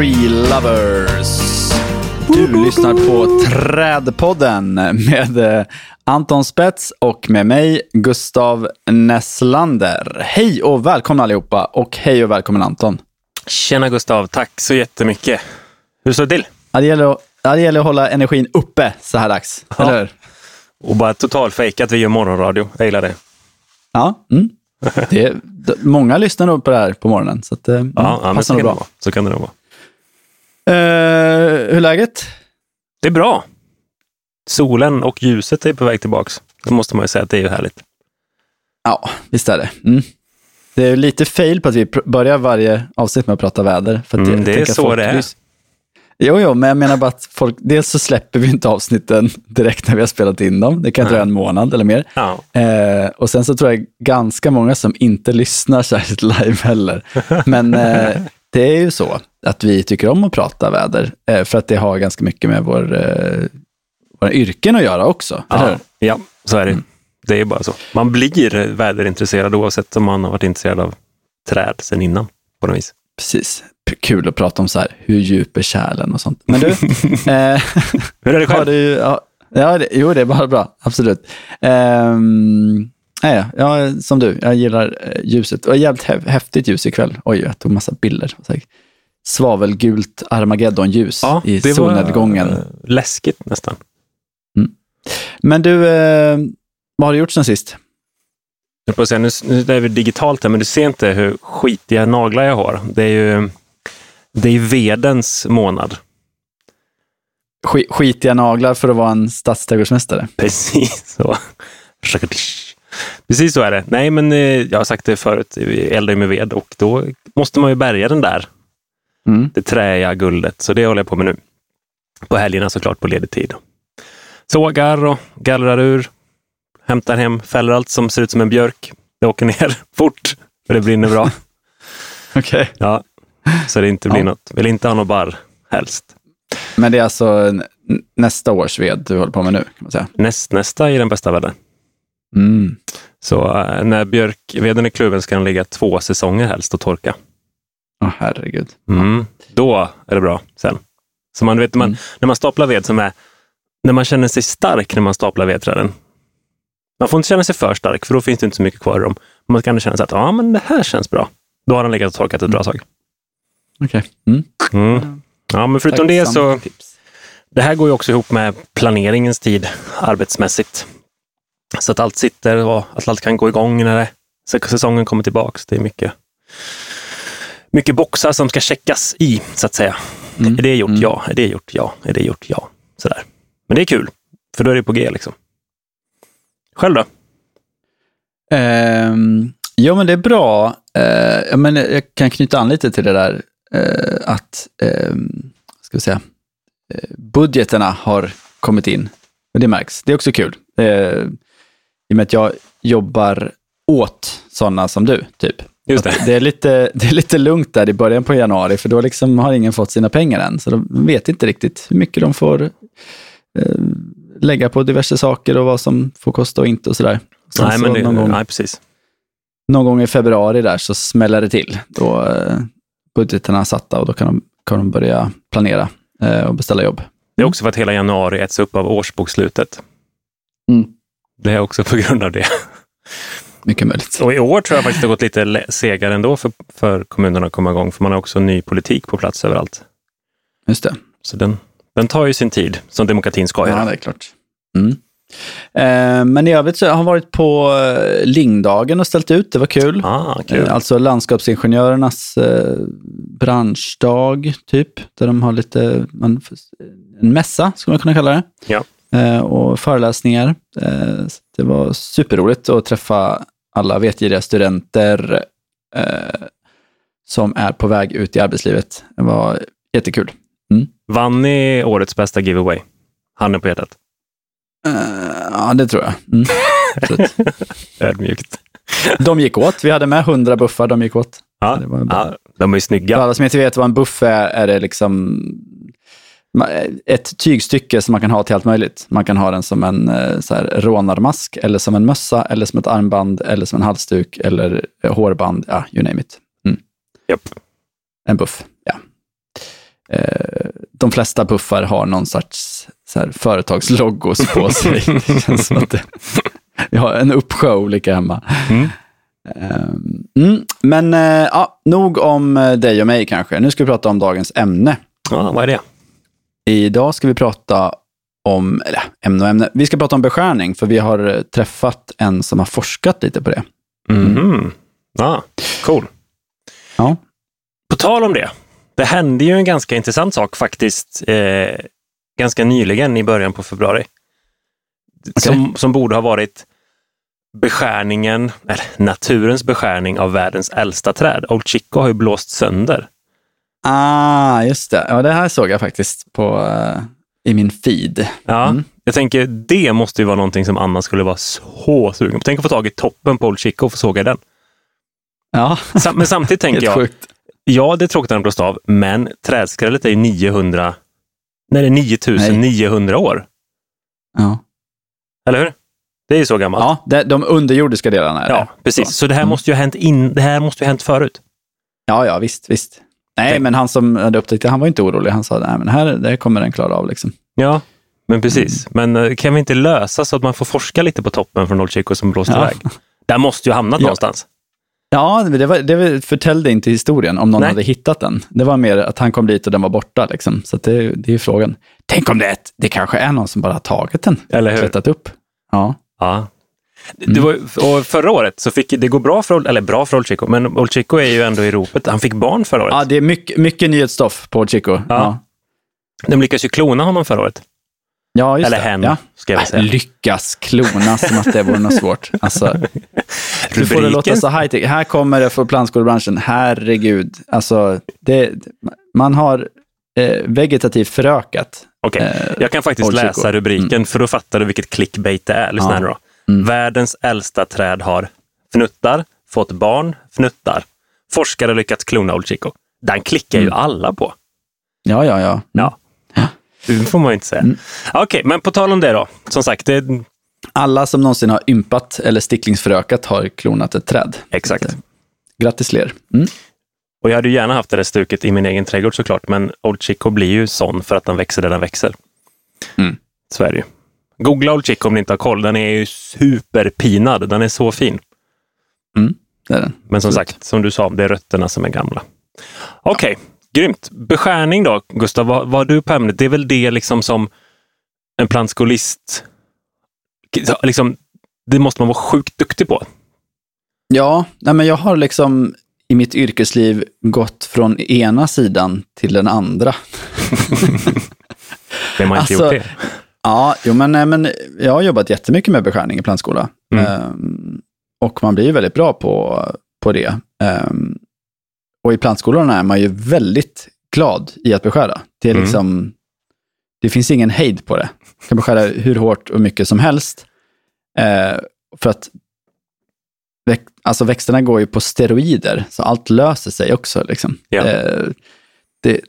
Tree lovers! Du lyssnar på Trädpodden med eh, Anton Spets och med mig Gustav Nesslander. Hej och välkomna allihopa och hej och välkommen Anton. Tjena Gustav, tack så jättemycket. Hur står det till? Ja, det, gäller att, ja, det gäller att hålla energin uppe så här dags, Ja. eller hur? Och bara totalfejka att vi gör morgonradio. Jag gillar det. Ja, mm. det är, många lyssnar nog på det här på morgonen, så att, eh, mm, Ja, ja men passar så nog kan, det bra. vara. så kan det nog vara. Eh, hur är läget? Det är bra. Solen och ljuset är på väg tillbaks. Det måste man ju säga att det är ju härligt. Ja, visst är det. Mm. Det är lite fail på att vi börjar varje avsnitt med att prata väder. För Mm, det är så det är. lys- Jo, jo, men jag menar bara att folk, dels så släpper vi inte avsnitten direkt när vi har spelat in dem. Det kan dröja en månad eller mer. Ja, Eh, och sen så tror jag ganska många som inte lyssnar särskilt live heller. Men eh, det är ju så att vi tycker om att prata väder, eh, för att det har ganska mycket med vår, eh, våra yrken att göra också. ja, ja så är det. Det är bara så. Man blir väderintresserad oavsett om man har varit intresserad av träd sen innan. På något vis. Precis. Kul att prata om så här, hur djup är kärlen och sånt. Men du, eh, Hur är det har själv? du, ja, ja, det, jo det är bara bra, absolut. Um, ja, ja, som du, jag gillar eh, ljuset. Och jävligt hä- häftigt ljus ikväll. Oj, jag tog massa bilder. Svavelgult Armageddon-ljus i solnedgången. eh, läskigt nästan. Men du, eh, vad har du gjort sen sist? Jag på att säga, nu, nu är vi digitalt här, men du ser inte hur skitiga naglar jag har. Det är ju det är vedens månad. Sk- skitiga naglar för att vara en stadsträdgårdsmästare. Precis så. Precis så är det. Nej, men eh, jag har sagt det förut, vi eldar ju med ved och då måste man ju bärga den där, Mm. det träiga guldet. Så det håller jag på med nu. På helgerna såklart på ledig tid. Sågar och gallrar ur, hämtar hem, fäller allt som ser ut som en björk. Det åker ner fort, för det brinner bra. Okej. Ja, så det inte blir Ja. något. Vill inte ha något barr helst. Men det är alltså nästa års ved du håller på med nu, kan man säga. Näst, nästa är den bästa vädern. Mm. Så eh, när björkveden är kluven ska den ligga två säsonger helst och torka. Åh, herregud. Mm. Då är det bra sen. Så man vet, man, Mm. när man staplar ved som är, när man känner sig stark när man staplar vedträden. Man får inte känna sig för stark, för då finns det inte så mycket kvar i dem. Man kan känna så att ja, men det här känns bra. Då har den legat och torkat ett bra tag. Okej. Mm. Mm. Ja, men förutom det så, tips. det här går ju också ihop med planeringens tid arbetsmässigt. Så att allt sitter och att allt kan gå igång när det, säsongen kommer tillbaks. Det är mycket, mycket boxar som ska checkas i, så att säga. Mm. Är det gjort? Mm. Ja. Är det gjort? Ja. Är det gjort? Ja. Sådär. Men det är kul, för då är det på G liksom. Själv då? Ehm, ja, men det är bra. Ja, men jag kan knyta an lite till det där eh, att ehm, ska vi säga, eh, budgeterna har kommit in. Och det märks. Det är också kul. Eh, I och med att jag jobbar åt sådana som du, typ. Just det. Det är, lite, det är lite lugnt där i början på januari, för då liksom har ingen fått sina pengar än. Så de vet inte riktigt hur mycket de får eh, lägga på diverse saker och vad som får kosta och inte och sådär. Sen Nej, så men det, någon, gång, nej, precis. någon gång i februari där så smäller det till. Då eh, budgeterna är satta och då kan de, kan de börja planera eh, och beställa jobb. Det är också för att hela januari äts upp av årsbokslutet. Mm. Det är också på grund av det. Mycket möjligt. Och i år tror jag faktiskt det har gått lite segare ändå för, för kommunerna att komma igång, för man har också ny politik på plats överallt. Just det. Så den, den tar ju sin tid, som demokratin ska Ja, göra. det är klart. Mm. Eh, men i övrigt så har jag varit på eh, Lingdagen och ställt ut. Det var kul. Ah, kul. Eh, Alltså landskapsingenjörernas branschdag, typ. Där de har lite, en mässa, skulle man kunna kalla det. Ja. Eh, och föreläsningar. Eh, det var superroligt att träffa alla vetgiriga studenter eh, som är på väg ut i arbetslivet. Det var jättekul. Vann ni årets bästa giveaway? Handen på hjärtat. Ja, det tror jag. Mm. Ödmjukt. De gick åt. Vi hade med 100 buffar, de gick åt. Ja, Det var bra. ja, de är ju För snygga. alla som inte vet vad en buff är, är det liksom ett tygstycke som man kan ha till allt möjligt. Man kan ha den som en eh, så här, rånarmask, eller som en mössa, eller som ett armband, eller som en halsduk, eller eh, hårband, ja, you name it. Japp. en buff, ja. Eh, de flesta buffar har någon sorts så här, företagslogos på sig. det känns som att det, vi har en uppsjö olika hemma. Mm. Eh, mm, men eh, ja, nog om eh, dig och mig kanske. Nu ska vi prata om dagens ämne. Ja, vad är det? Idag ska vi prata om, eller ämne och ämne, vi ska prata om beskärning, för vi har eh, träffat en som har forskat lite på det. Mhm. Ja, cool. Ja. På tal om det. Det hände ju en ganska intressant sak faktiskt eh, ganska nyligen i början på februari. Som, som borde ha varit beskärningen, eller naturens beskärning av världens äldsta träd. Old Chico har ju blåst sönder. Ah, just det. Ja, det här såg jag faktiskt på, eh, i min feed. Ja, Mm. Jag tänker, det måste ju vara någonting som Anna skulle vara så sugen på. Tänk att få tag i toppen på Old Chico och få såga den. Ja, Sam- Men samtidigt tänker jag, sjukt. ja det är tråkigt att den blåst av, men trädskrället är ju 900, nej det är 9900 år. Ja, Eller hur? Det är ju så gammalt. ja det, de underjordiska delarna är Ja, det. precis. Så det här Mm. måste ju ha hänt in, det här måste ju ha hänt förut. Ja, ja, visst, visst. Nej, men han som hade upptäckt det, han var inte orolig. Han sa, nej, men här, det här kommer den klara av. Liksom. Ja, men precis. Mm. Men eh, kan vi inte lösa så att man får forska lite på toppen från Old Chico som blåst Ja. iväg? Där måste ju ha hamnat Ja. någonstans. Ja, det, var, det förtällde inte historien om någon Nej. hade hittat den. Det var mer att han kom dit och den var borta. Liksom. Så det, det är ju frågan. Tänk om det, är det kanske är någon som bara har tagit den Eller hur? klättrat upp. Ja. Ja. Det Mm. var, förra året så fick det gå bra för, Old- eller bra för Old Chico, men Old Chico är ju ändå i ropet. Han fick barn förra året. ja, det är mycket, mycket nyhetsstoff på Chico. Ja, ja. De lyckades ju klona honom förra året. ja just eller det. hen, Ja. ska jag Äh, säga. lyckas klona som att det vore något svårt. Alltså, du får det låta så high tech. Här kommer det för plantskolebranschen. Herregud. Alltså, det, man har eh, vegetativt förökat. Okej, eh, jag kan faktiskt Old läsa rubriken för då fattar du vilket clickbait det är. Lyssna Ja. här då. Mm. Världens äldsta träd har fnuttar, fått barn, fnuttar. Forskare lyckats klona Old Chico. Den klickar ju Mm. alla på. Ja, ja, ja. Ja. Det får man ju inte säga. Mm. Okej, men på tal om det då. Som sagt, det, Alla som någonsin har ympat eller sticklingsförökat har klonat ett träd. exakt. Så, Grattis till er. Mm. Och jag hade ju gärna haft det där stuket i min egen trädgård såklart, men Old Chico blir ju sån för att den växer där den växer. Mm. Så är det ju. Googla Old Chico om ni inte har koll. Den är ju superpinad. Den är så fin. Det är den. Men som Absolut. sagt, som du sa, det är rötterna som är gamla. Okej, grymt. Beskärning då, Gustav. Vad, vad har du på ämnet? Det är väl det liksom som en plantskolist... Liksom, det måste man vara sjukt duktig på. Ja, nej, men jag har liksom i mitt yrkesliv gått från ena sidan till den andra. Vem har inte Alltså, gjort det? Ja, jo, men, nej, men jag har jobbat jättemycket med beskärning i plantskola. Mm. Ehm, och man blir ju väldigt bra på, på det. Ehm, och i plantskolorna är man ju väldigt glad i att beskära. Det, är Mm. liksom, det finns ingen hejd på det. Man kan beskära hur hårt och mycket som helst. Eh, för att väx, alltså växterna går ju på steroider, så allt löser sig också. Liksom. Ja. Eh, det,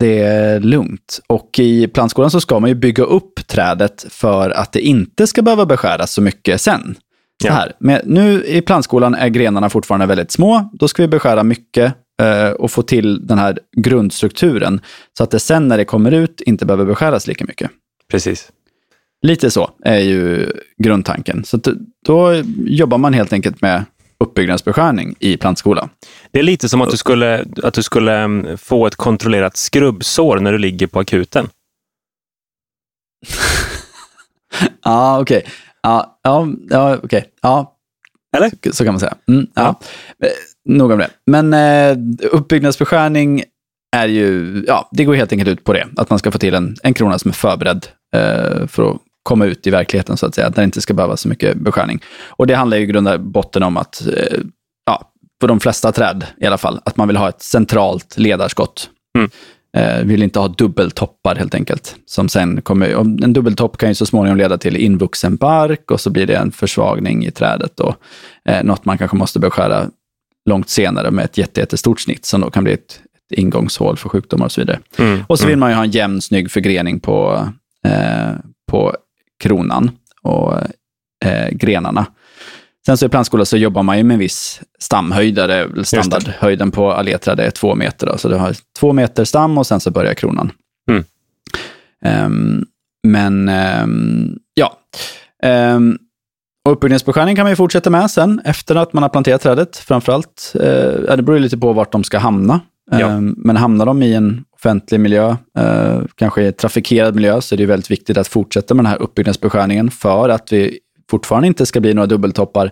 det är lugnt. Och i plantskolan så ska man ju bygga upp trädet för att det inte ska behöva beskäras så mycket sen. Så Ja. här, med, nu i plantskolan är grenarna fortfarande väldigt små. Då ska vi beskära mycket eh, och få till den här grundstrukturen. Så att det sen när det kommer ut inte behöver beskäras lika mycket. Precis. Lite så är ju grundtanken. Så då jobbar man helt enkelt med uppbyggnadsbeskärning i plantskola. Det är lite som att du skulle, att du skulle mm, få ett kontrollerat skrubbsår när du ligger på akuten. Ja, okej. Ja, ja, ja okej. Ja, Eller? så, så kan man säga. Mm, ja. Ja. Eh, Nog om det. Men eh, uppbyggnadsbeskärning är ju, ja, det går helt enkelt ut på det. Att man ska få till en, en krona som är förberedd eh, för att komma ut i verkligheten så att säga. Att det inte ska behöva så mycket beskärning. Och det handlar ju i grund och botten om att, eh, ja, på de flesta träd i alla fall, att man vill ha ett centralt ledarskott. Mm. Eh, vill inte ha dubbeltoppar helt enkelt. Som sen kommer, en dubbeltopp kan ju så småningom leda till invuxen bark och så blir det en försvagning i trädet och eh, något man kanske måste beskära långt senare med ett jätte, jättestort snitt som då kan bli ett, ett ingångshål för sjukdomar och så vidare. Mm. Och så vill man ju ha en jämn, snygg förgrening på, eh, på kronan och eh, grenarna. Sen så i plantskola så jobbar man ju med en viss stamhöjd, där det är väl standardhöjden på alléträd är två meter. Då. Så du har två meter stam och sen så börjar kronan. Mm. Um, men um, ja. Um, och uppbyggnadsbeskärning kan man ju fortsätta med sen efter att man har planterat trädet. Framförallt, uh, det beror lite på vart de ska hamna. Ja. Men hamnar de i en offentlig miljö, uh, kanske i trafikerad miljö, så är det väldigt viktigt att fortsätta med den här uppbyggnadsbeskärningen för att vi fortfarande inte ska bli några dubbeltoppar.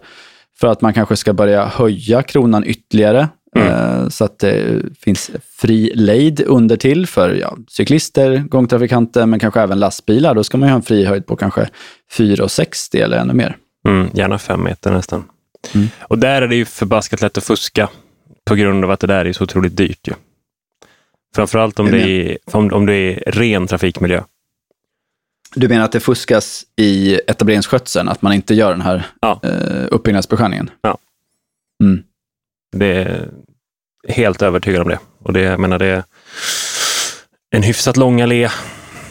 För att man kanske ska börja höja kronan ytterligare Mm. Så att det finns fri lejd under till för ja, cyklister, gångtrafikanter, men kanske även lastbilar. Då ska man ju ha en fri höjd på kanske 4,60 eller ännu mer. Mm, gärna fem meter nästan. Mm. Och där är det ju förbaskat lätt att fuska på grund av att det där är så otroligt dyrt. Ju. Framförallt om det, är, om, om det är ren trafikmiljö. Du menar att det fuskas i etableringsskötseln, att man inte gör den här ja. eh, uppbyggnadsbeskärningen? Ja. Mm. Det är helt övertygad om det. Och det, jag menar, det är en hyfsat lång allé.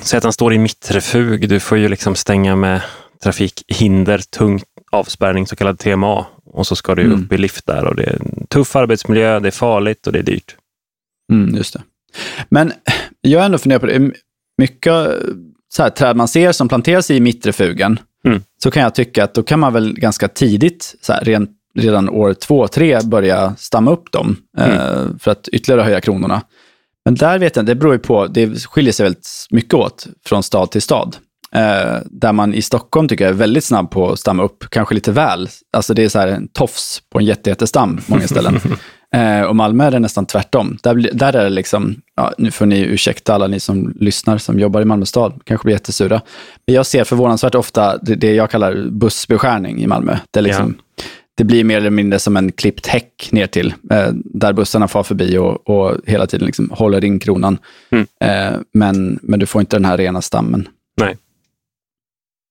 Säg att den står i mittrefug. Du får ju liksom stänga med trafikhinder, tung avspärrning, så kallad TMA. Och så ska du mm. upp i lift där och det är en tuff arbetsmiljö, det är farligt och det är dyrt. Mm, just det. Men jag har ändå funderat på det. Mycket så här, träd man ser som planteras i mittrefugen, mm. så kan jag tycka att då kan man väl ganska tidigt, så här, rent redan år två, tre börja stamma upp dem mm. eh, för att ytterligare höja kronorna. Men där vet jag det beror ju på, det skiljer sig väldigt mycket åt från stad till stad. Eh, där man i Stockholm tycker jag är väldigt snabb på att stamma upp, kanske lite väl. Alltså det är så här en tofs på en jättejättestam många ställen. eh, och Malmö är det nästan tvärtom. Där, där är det liksom, ja, nu får ni ursäkta alla ni som lyssnar som jobbar i Malmö stad, kanske blir jättesura. Men jag ser förvånansvärt ofta det, det jag kallar bussbeskärning i Malmö. Det liksom, ja det blir mer eller mindre som en klippt häck ner till, eh, där bussarna far förbi och, och hela tiden liksom håller in kronan. Mm. Eh, men, men du får inte den här rena stammen. Nej.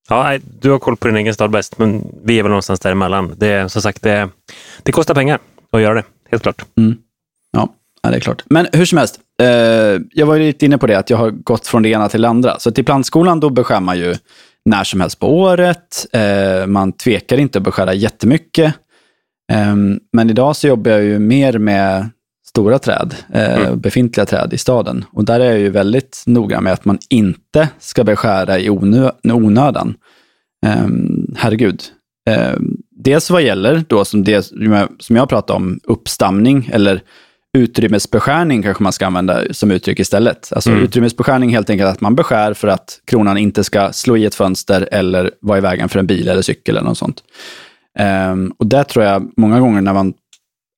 Ja, du har koll på din egen stad bäst, men vi är väl någonstans däremellan. Det, som sagt, det, det kostar pengar att göra det, helt klart. Mm. Ja, det är klart. Men hur som helst, eh, jag var ju lite inne på det, att jag har gått från det ena till det andra. Så till plantskolan, då beskär man ju när som helst på året. Eh, man tvekar inte att beskära jättemycket. Eh, men idag så jobbar jag ju mer med stora träd, eh, mm. befintliga träd i staden. Och där är jag ju väldigt noga med att man inte ska beskära i onö onödan. Eh, herregud. Eh, dels vad gäller då som, det, som jag pratade om, uppstamning eller utrymmesbeskärning kanske man ska använda som uttryck istället. Alltså mm. utrymmesbeskärning helt enkelt att man beskär för att kronan inte ska slå i ett fönster eller vara i vägen för en bil eller cykel eller något sånt. Um, och där tror jag många gånger när man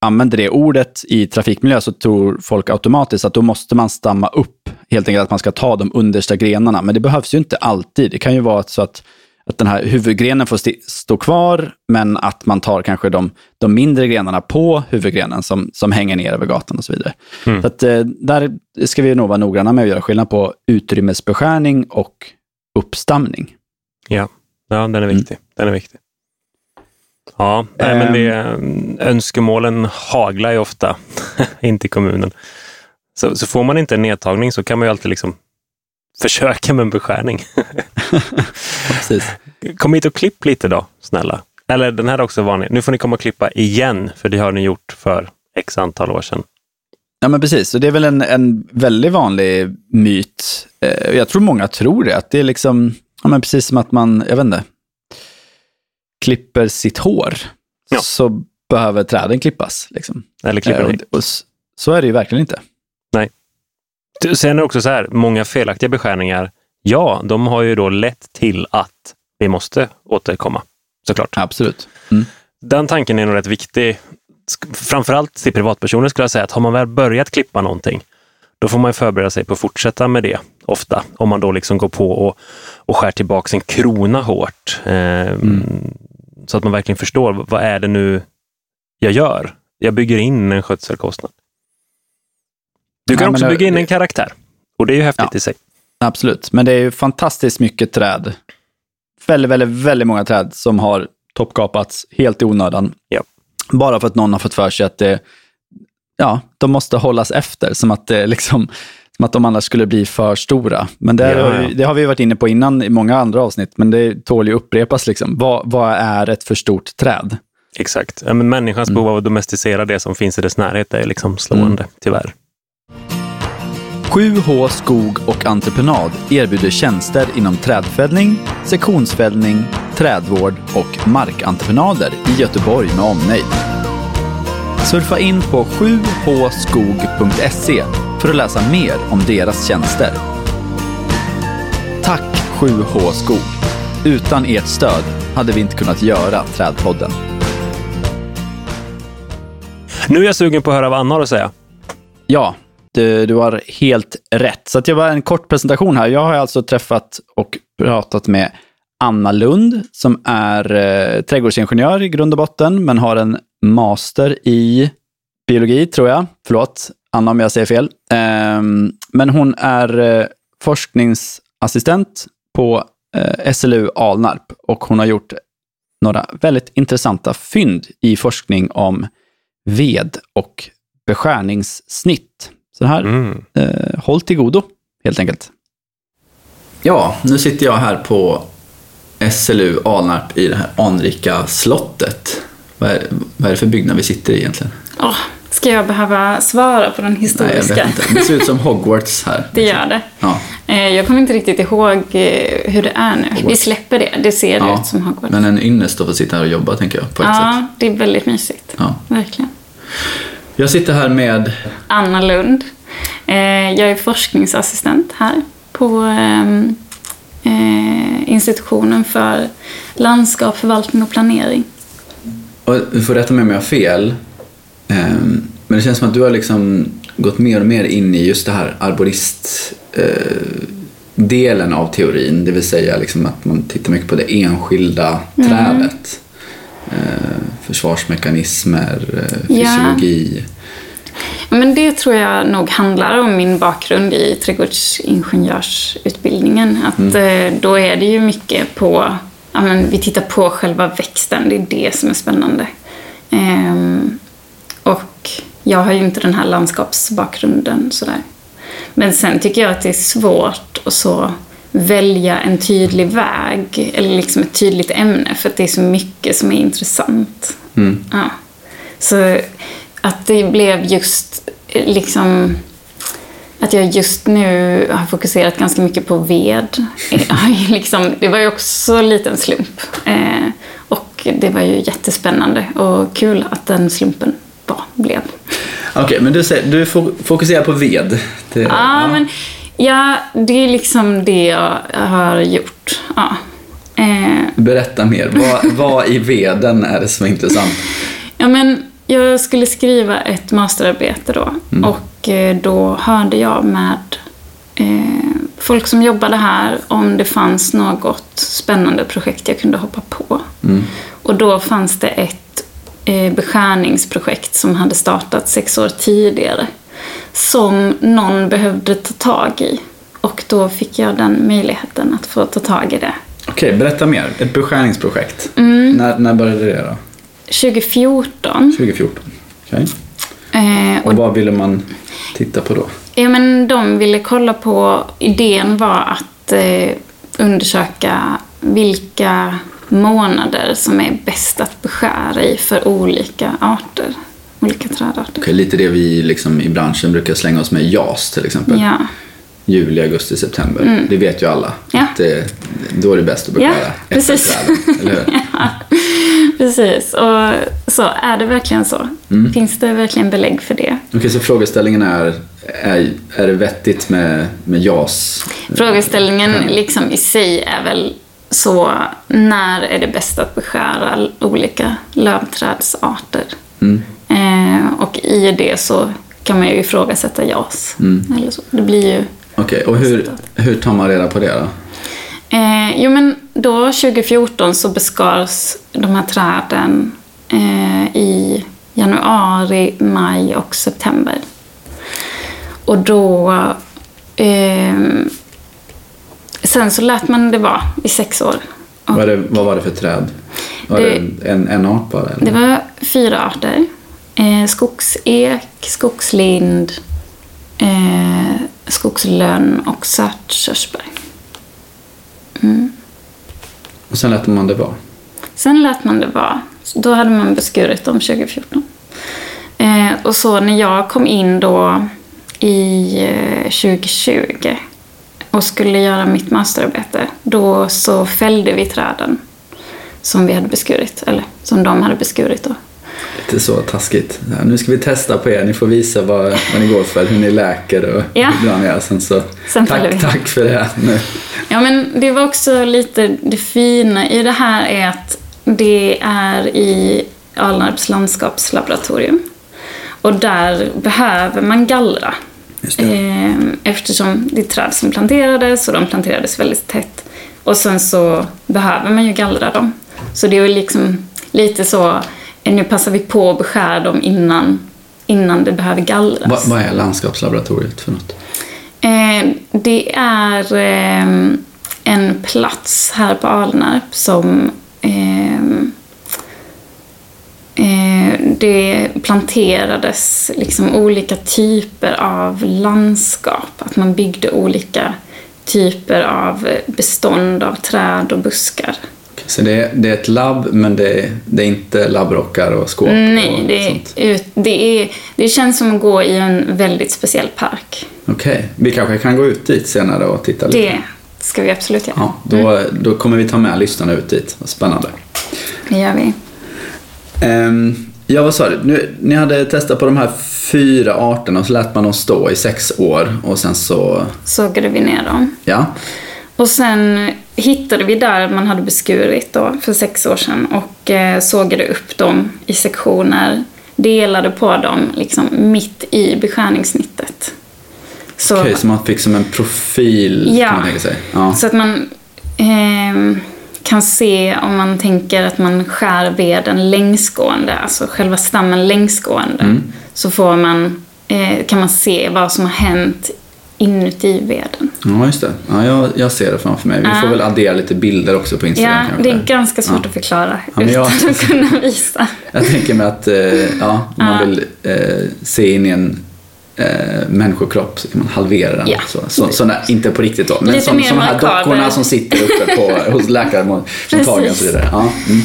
använder det ordet i trafikmiljö så tror folk automatiskt att då måste man stamma upp, helt enkelt att man ska ta de understa grenarna. Men det behövs ju inte alltid. Det kan ju vara så att att den här huvudgrenen får stå kvar, men att man tar kanske de, de mindre grenarna på huvudgrenen som, som hänger ner över gatan och så vidare. Mm. Så att, eh, där ska vi nog vara noggranna med att göra skillnad på utrymmesbeskärning och uppstamning. Ja, ja den är viktig. Mm. Den är viktig. Ja, nej, men det, Ehm. önskemålen haglar ju ofta in till kommunen. Så, så får man inte en nedtagning så kan man ju alltid liksom försöka med en beskärning. Precis. Kom hit och klipp lite då, snälla. Eller den här är också vanlig. Nu får ni komma och klippa igen, för det har ni gjort för x antal år sedan. Ja, men precis. Och det är väl en, en väldigt vanlig myt. Eh, jag tror många tror det, att det är liksom, ja, men precis som att man, jag vet inte, klipper sitt hår. Ja. Så behöver träden klippas. Liksom. Eller klipper Eh, ni. och, och så är det ju verkligen inte. Sen är det också så här, många felaktiga beskärningar, ja, de har ju då lett till att vi måste återkomma, såklart. Absolut. Mm. Den tanken är nog rätt viktig. Framförallt till privatpersoner skulle jag säga att har man väl börjat klippa någonting, då får man förbereda sig på att fortsätta med det ofta. Om man då liksom går på och, och skär tillbaka en krona hårt. Eh, Så att man verkligen förstår, vad är det nu jag gör? Jag bygger in en skötselkostnad. Du kan Ja, också det- bygga in en karaktär. Och det är ju häftigt Ja. i sig. Absolut, men det är ju fantastiskt mycket träd. Väldigt, väldigt, väldigt många träd som har toppkapats helt i onödan. Ja. Bara för att någon har fått för sig att det, ja, de måste hållas efter, som att, det liksom, som att de annars skulle bli för stora. Men det, Ja, har vi- ja. det har vi varit inne på innan i många andra avsnitt, men det tål ju upprepas. Liksom. Vad, vad är ett för stort träd? Exakt. Ja, men människans behov av att domesticera det som finns i dess närhet är liksom slående, tyvärr. 7H Skog och Entreprenad erbjuder tjänster inom trädfällning, sektionsfällning, trädvård och markentreprenader i Göteborg med omnejd. Surfa in på 7hskog.se för att läsa mer om deras tjänster. Tack 7H Skog! Utan ert stöd hade vi inte kunnat göra Trädpodden. Nu är jag sugen på att höra vad Anna har att säga. Ja, du, du har helt rätt. Så att jag var en kort presentation här. Jag har alltså träffat och pratat med Anna Lund som är eh, trädgårdsingenjör i grund och botten, men har en master i biologi, tror jag. Förlåt, Anna om jag säger fel. Eh, men hon är eh, forskningsassistent på eh, SLU Alnarp och hon har gjort några väldigt intressanta fynd i forskning om ved och beskärningssnitt. Så det här, Mm. eh, håll till godo, helt enkelt. Ja, nu sitter jag här på SLU Alnarp i det här anrika slottet. Vad är, vad är det för byggnad vi sitter i egentligen? Åh, ska jag behöva svara på den Nej, jag historiska? vet inte. Det ser ut som Hogwarts här. Det gör det. Ja, Eh, Jag kommer inte riktigt ihåg eh, hur det är nu. Vi släpper det. Det ser ja. ut som Hogwarts. Men en ynnest att få sitta här och jobba, tänker jag, på ett sätt. Ja, det är väldigt mysigt. Ja. Verkligen. Jag sitter här med... Anna Lund. Eh, Jag är forskningsassistent här på ehm, eh, institutionen för landskap, förvaltning och planering. Och du får rätta mig om jag har fel. Ehm, Men det känns som att du har liksom gått mer och mer in i just det här arborist eh, delen av teorin. Det vill säga liksom att man tittar mycket på det enskilda trädet. Eh, försvarsmekanismer, eh, Ja. fysiologi. Men det tror jag nog handlar om min bakgrund i trädgårdsingenjörsutbildningen. Att Mm. eh, då är det ju mycket på, ja men vi tittar på själva växten, det är det som är spännande. Ehm, jag har ju inte den här landskapsbakgrunden sådär. Men sen tycker jag att det är svårt att så välja en tydlig väg, eller liksom ett tydligt ämne, för att det är så mycket som är intressant. Mm. Ja. Så att det blev just liksom att jag just nu har fokuserat ganska mycket på ved. liksom, det var ju också lite en slump. Eh, och det var ju jättespännande och kul att den slumpen bara blev. Okej, men du, du fo- fokuserar på ved. Det, Ja, men ja, det är liksom det jag har gjort. Ja. Eh, Berätta mer. Vad, vad i veden är det som är intressant? Ja, men jag skulle skriva ett masterarbete då. Och eh, då hörde jag med eh, folk som jobbade här om det fanns något spännande projekt jag kunde hoppa på. Och då fanns det ett beskärningsprojekt som hade startat sex år tidigare. Som någon behövde ta tag i. Och då fick jag den möjligheten att få ta tag i det. Okej, berätta mer. Ett beskärningsprojekt. Mm. När, när började det då? 2014. 2014. Okej. Eh, Och vad ville man titta på då? Ja, men de ville kolla på, idén var att eh, undersöka vilka månader som är bäst att beskära i för olika arter. Olika trädarter. Okej, lite det vi liksom i branschen brukar slänga oss med JAS till exempel. Ja, Juli, augusti, september. Det vet ju alla. Mm. Ja. Att det, då är det bäst att beskära Ja, precis. träden, eller hur? precis. Och så är det verkligen så. Mm. Finns det verkligen belägg för det? Okej, så frågeställningen är, är, är det vettigt med, med JAS? Frågeställningen liksom i sig är väl så, när är det bäst att beskära olika lövträdsarter? Mm. Eh, och i det så kan man ju ifrågasätta JAS. Mm. Eller så. Det blir ju... Okej, och hur, hur tar man reda på det då? Eh, jo men då 2014 så beskars de här träden eh, i januari, maj och september. Och då... Eh, sen så lät man det vara i sex år. Och Vad, är det, vad var det för träd? Var det, Det- en, en art bara? Eller? Det var fyra arter. Eh, skogsek, skogslind, eh, skogslönn och svartkörsbär. Och sen lät man det vara? Sen lät man det vara. Då hade man beskurit dem 2014. Eh, och så när jag kom in då i eh, 2020 och skulle göra mitt masterarbete, då så fällde vi träden som vi hade beskurit, eller som de hade beskurit då. Lite så taskigt. Ja, nu ska vi testa på er, ni får visa vad, vad ni går för, hur ni läker och Ja. hur bra ni är. Sen så, Sen tack, tack för det. Nu. Ja, men det var också lite det fina i det här är att det är i Alnarps landskapslaboratorium. Och där behöver man gallra. Just det. Eh, Eftersom det är träd som planterades och de planterades väldigt tätt. Och sen så behöver man ju gallra dem. Så det är ju liksom lite så, eh, nu passar vi på att beskära dem innan, innan det behöver gallras. Vad, vad är landskapslaboratoriet för något? Eh, det är eh, en plats här på Alnarp som det planterades liksom olika typer av landskap. Att man byggde olika typer av bestånd av träd och buskar. Så det är, det är ett labb, men det är, det är inte labbrockar och skåp Nej, och det, sånt? ut, det, är, det känns som att gå i en väldigt speciell park. Okej, vi kanske kan gå ut dit senare och titta lite. Det ska vi absolut göra. Ja, då, då kommer vi ta med lyssnarna ut dit. Spännande. Det gör vi. Um, ja, vad sa du? Nu, ni hade testat på de här fyra arterna och så lät man dem stå i sex år och sen så, Sågade vi ner dem. ja. Och sen hittade vi där man hade beskurit då för sex år sedan och eh, sågade upp dem i sektioner. Delade på dem liksom mitt i beskärningssnittet. Så, Okej, så man fick som en profil Ja. kan man tänka sig. Ja. så att man ehm, kan se om man tänker att man skär veden längsgående, alltså själva stammen längsgående. Mm. Så får man, eh, kan man se vad som har hänt inuti veden. ja, just det. Ja, jag, jag ser det framför mig. Vi Ja. får väl addera lite bilder också på Instagram Ja, kanske. det är ganska svårt Ja. att förklara Ja, men jag- utan att kunna visa. Jag tänker mig att eh, ja, om man vill eh, se in i en eh, människokropp så kan man halvera den. Ja. Så, så, såna, inte på riktigt då, men Lite som, de här dockorna som sitter uppe på, hos läkarmottagningen och så vidare. Ja, mm.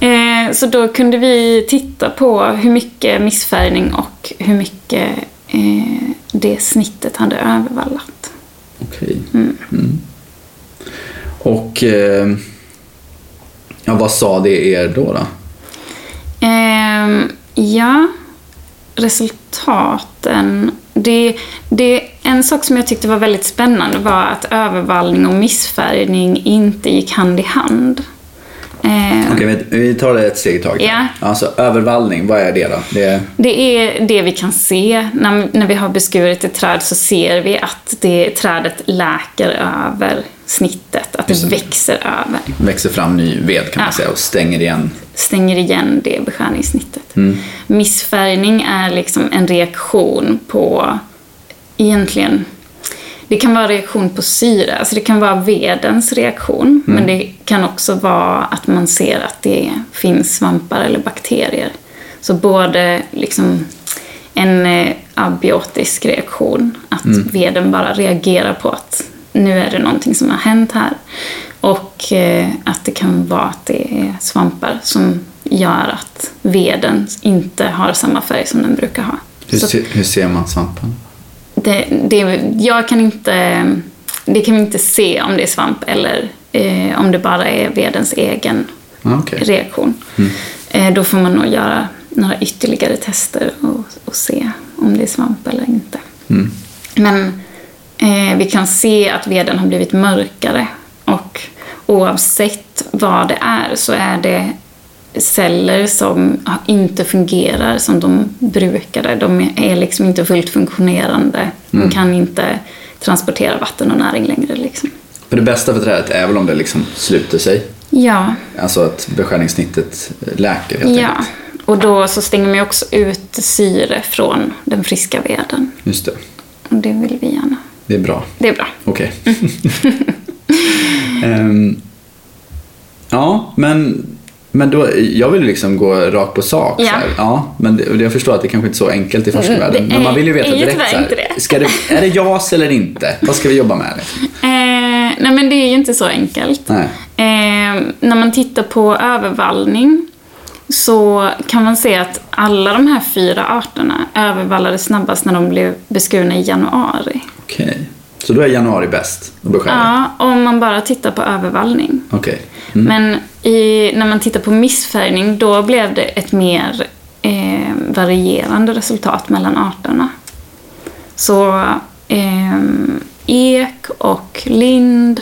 Eh, så då kunde vi titta på hur mycket missfärgning och hur mycket eh, det snittet hade övervallat. Okej. Mm. Och eh, ja, vad sa det er då? då? Ehm, ja, resultaten. Det, det, en sak som jag tyckte var väldigt spännande var att övervallning och missfärgning inte gick hand i hand. Ehm, Okej, vi, vi tar det ett steg i taget. Ja. Alltså övervallning, vad är det då? Det är, Det är det vi kan se. När, när vi har beskurit ett träd så ser vi att det, trädet läker över snittet. Att det växer över. växer fram ny ved kan man Ja. säga och stänger igen. Stänger igen det beskärningssnittet. Mm. Missfärgning är liksom en reaktion på egentligen det kan vara reaktion på syre, alltså det kan vara vedens reaktion. Mm. Men det kan också vara att man ser att det finns svampar eller bakterier. Så både liksom en eh, abiotisk reaktion, att Mm. veden bara reagerar på att nu är det någonting som har hänt här. Och eh, att det kan vara att det är svampar som gör att veden inte har samma färg som den brukar ha. Hur, Så hur ser man svampen? det, det, jag kan inte, det kan vi inte se om det är svamp eller eh, om det bara är vedens egen Ah, okej. reaktion. Eh, då får man nog göra några ytterligare tester och, och se om det är svamp eller inte. Mm. Men eh, vi kan se att veden har blivit mörkare och oavsett vad det är så är det celler som inte fungerar som de brukade. De är liksom inte fullt funktionerande. De kan inte transportera vatten och näring längre. Liksom. För det bästa för trädet är väl om det liksom sluter sig. Ja, Alltså att beskärningssnittet läker helt ja. enkelt. Och då så stänger man också ut syre från den friska veden. Just det. Och det vill vi gärna. Det är bra. Det är bra. Okej. Ehm, ja, men, men då, jag vill liksom gå rakt på sak. Ja. Ja men det, jag förstår att det kanske inte är så enkelt i forskarvärlden. Mm, Men man vill ju veta direkt. Så här. Ska det, är det JAS eller inte? Vad ska vi jobba med? Liksom? Eh, nej men det är ju inte så enkelt. Nej. Eh, när man tittar på övervallning så kan man se att alla de här fyra arterna övervallades snabbast när de blev beskurna i januari. Okej. Så då är januari bäst att beskära? Ja, om man bara tittar på övervallning. Okej. Men i, när man tittar på missfärgning, då blev det ett mer eh, varierande resultat mellan arterna. Så eh, ek och lind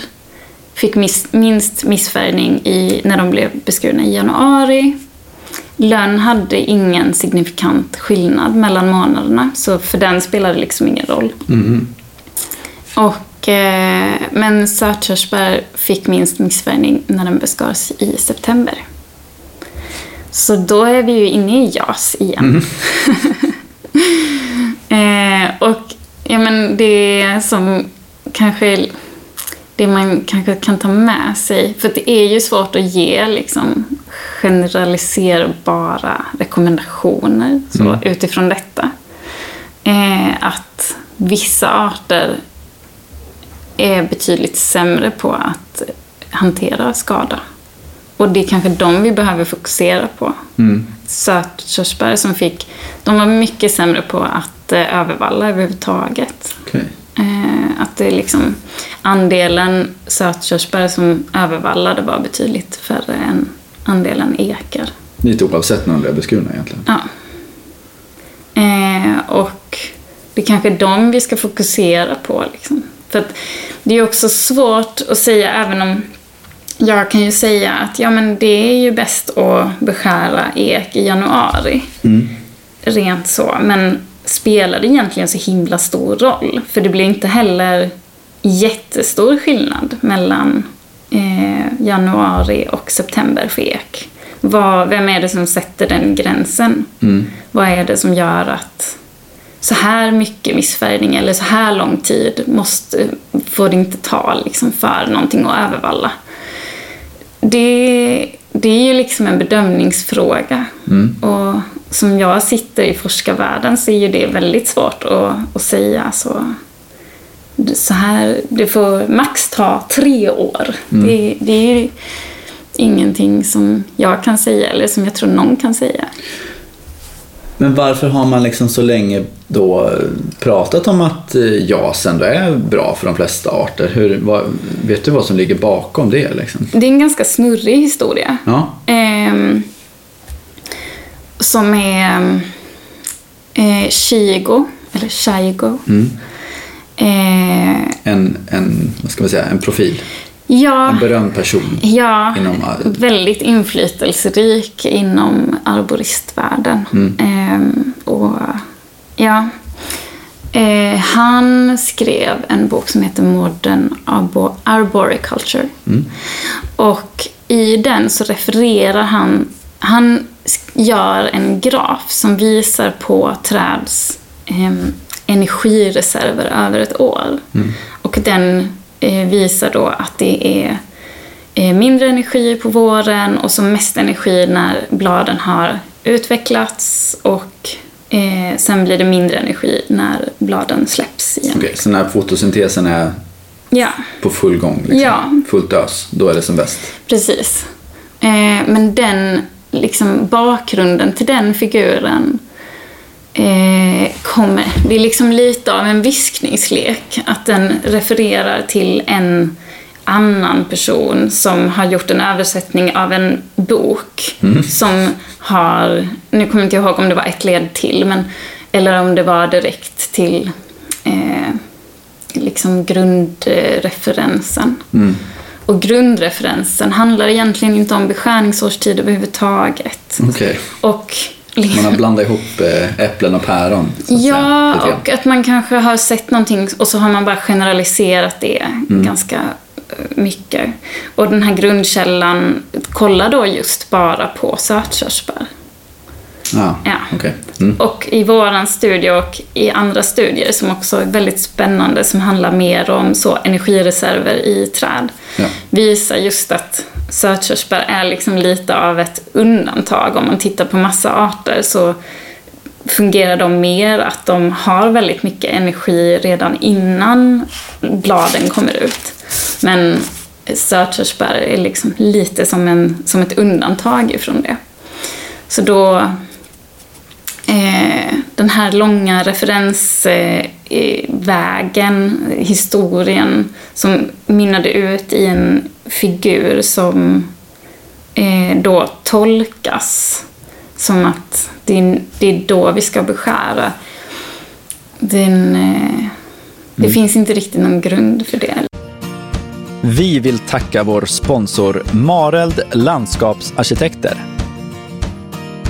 fick miss, minst missfärgning i, när de blev beskurna i januari. Lönn hade ingen signifikant skillnad mellan månaderna, så för den spelade det liksom ingen roll. Och, eh, men sötkörsbär fick minst missfärgning när den beskars i september. Så då är vi ju inne i JAS igen. eh, och ja, men det som kanske det man kanske kan ta med sig, för det är ju svårt att ge liksom, generaliserbara rekommendationer så, utifrån detta. Eh, att vissa arter är betydligt sämre på att hantera skada. Och det är kanske de vi behöver fokusera på. Sötkörsbär som fick, de var mycket sämre på att eh, övervalla överhuvudtaget. Okej. Att det är liksom andelen sötkörsbär som övervallade var betydligt färre än andelen ekar. Lite oavsett när de blev beskurna egentligen. Ja. Eh, och det är kanske de vi ska fokusera på. Liksom. För det är också svårt att säga, även om jag kan ju säga att ja, men det är ju bäst att beskära ek i januari. Rent så. Men spelar det egentligen så himla stor roll? För det blir inte heller jättestor skillnad mellan eh, januari och september för ek. Vad, vem är det som sätter den gränsen? Vad är det som gör att så här mycket missfärgning eller så här lång tid måste, får det inte ta liksom, för någonting att övervalla? Det, det är ju liksom en bedömningsfråga. Och som jag sitter i forskarvärlden så är ju det väldigt svårt att, att säga. Så, så här, det får max ta tre år. Det, det är ju ingenting som jag kan säga eller som jag tror någon kan säga. Men varför har man liksom så länge då pratat om att eh, JAS ändå är bra för de flesta arter? Hur, vad, vet du vad som ligger bakom det? Liksom? Det är en ganska snurrig historia. Ja. Ehm, som är eh, Shigo, eller Shigo. Eh, En, en, vad ska man säga, en profil. ja, En berömd person. ja inom väldigt inflytelserik inom arboristvärlden. Ehm, och, ja. Eh, han skrev en bok som heter Modern Arbo- Arboriculture. Och i den så refererar han, han gör en graf som visar på träds em, energireserver över ett år. Och den eh, visar då att det är eh, mindre energi på våren och som mest energi när bladen har utvecklats och eh, sen blir det mindre energi när bladen släpps igen. Okej, så när fotosyntesen är Ja, på full gång, liksom, Ja. fullt ös, då är det som bäst? precis. Eh, men den, liksom bakgrunden till den figuren eh, kommer, det är liksom lite av en viskningslek. Att den refererar till en annan person som har gjort en översättning av en bok som har, nu kommer jag inte ihåg om det var ett led till, men, eller om det var direkt till eh, liksom grundreferensen. Och grundreferensen handlar egentligen inte om beskärningsårstid överhuvudtaget. Okej. Och Man har blandat ihop eh, äpplen och päron. Ja, och att man kanske har sett någonting och så har man bara generaliserat det Mm. ganska eh, mycket. Och den här grundkällan kollar då just bara på sötkörsbär. Ja, Ja. okej. Mm. Och i våran studie och i andra studier som också är väldigt spännande som handlar mer om så energireserver i träd Ja. visar just att sötkörsbär är liksom lite av ett undantag. Om man tittar på massa arter så fungerar de mer att de har väldigt mycket energi redan innan bladen kommer ut. Men sötkörsbär är liksom lite som, en, som ett undantag ifrån det. Så då, eh, den här långa referensvägen, eh, historien som mynnade ut i en figur som eh, då tolkas som att det är, det är då vi ska beskära. Den, eh, det Mm. finns inte riktigt någon grund för det. Vi vill tacka vår sponsor Mareld Landskapsarkitekter.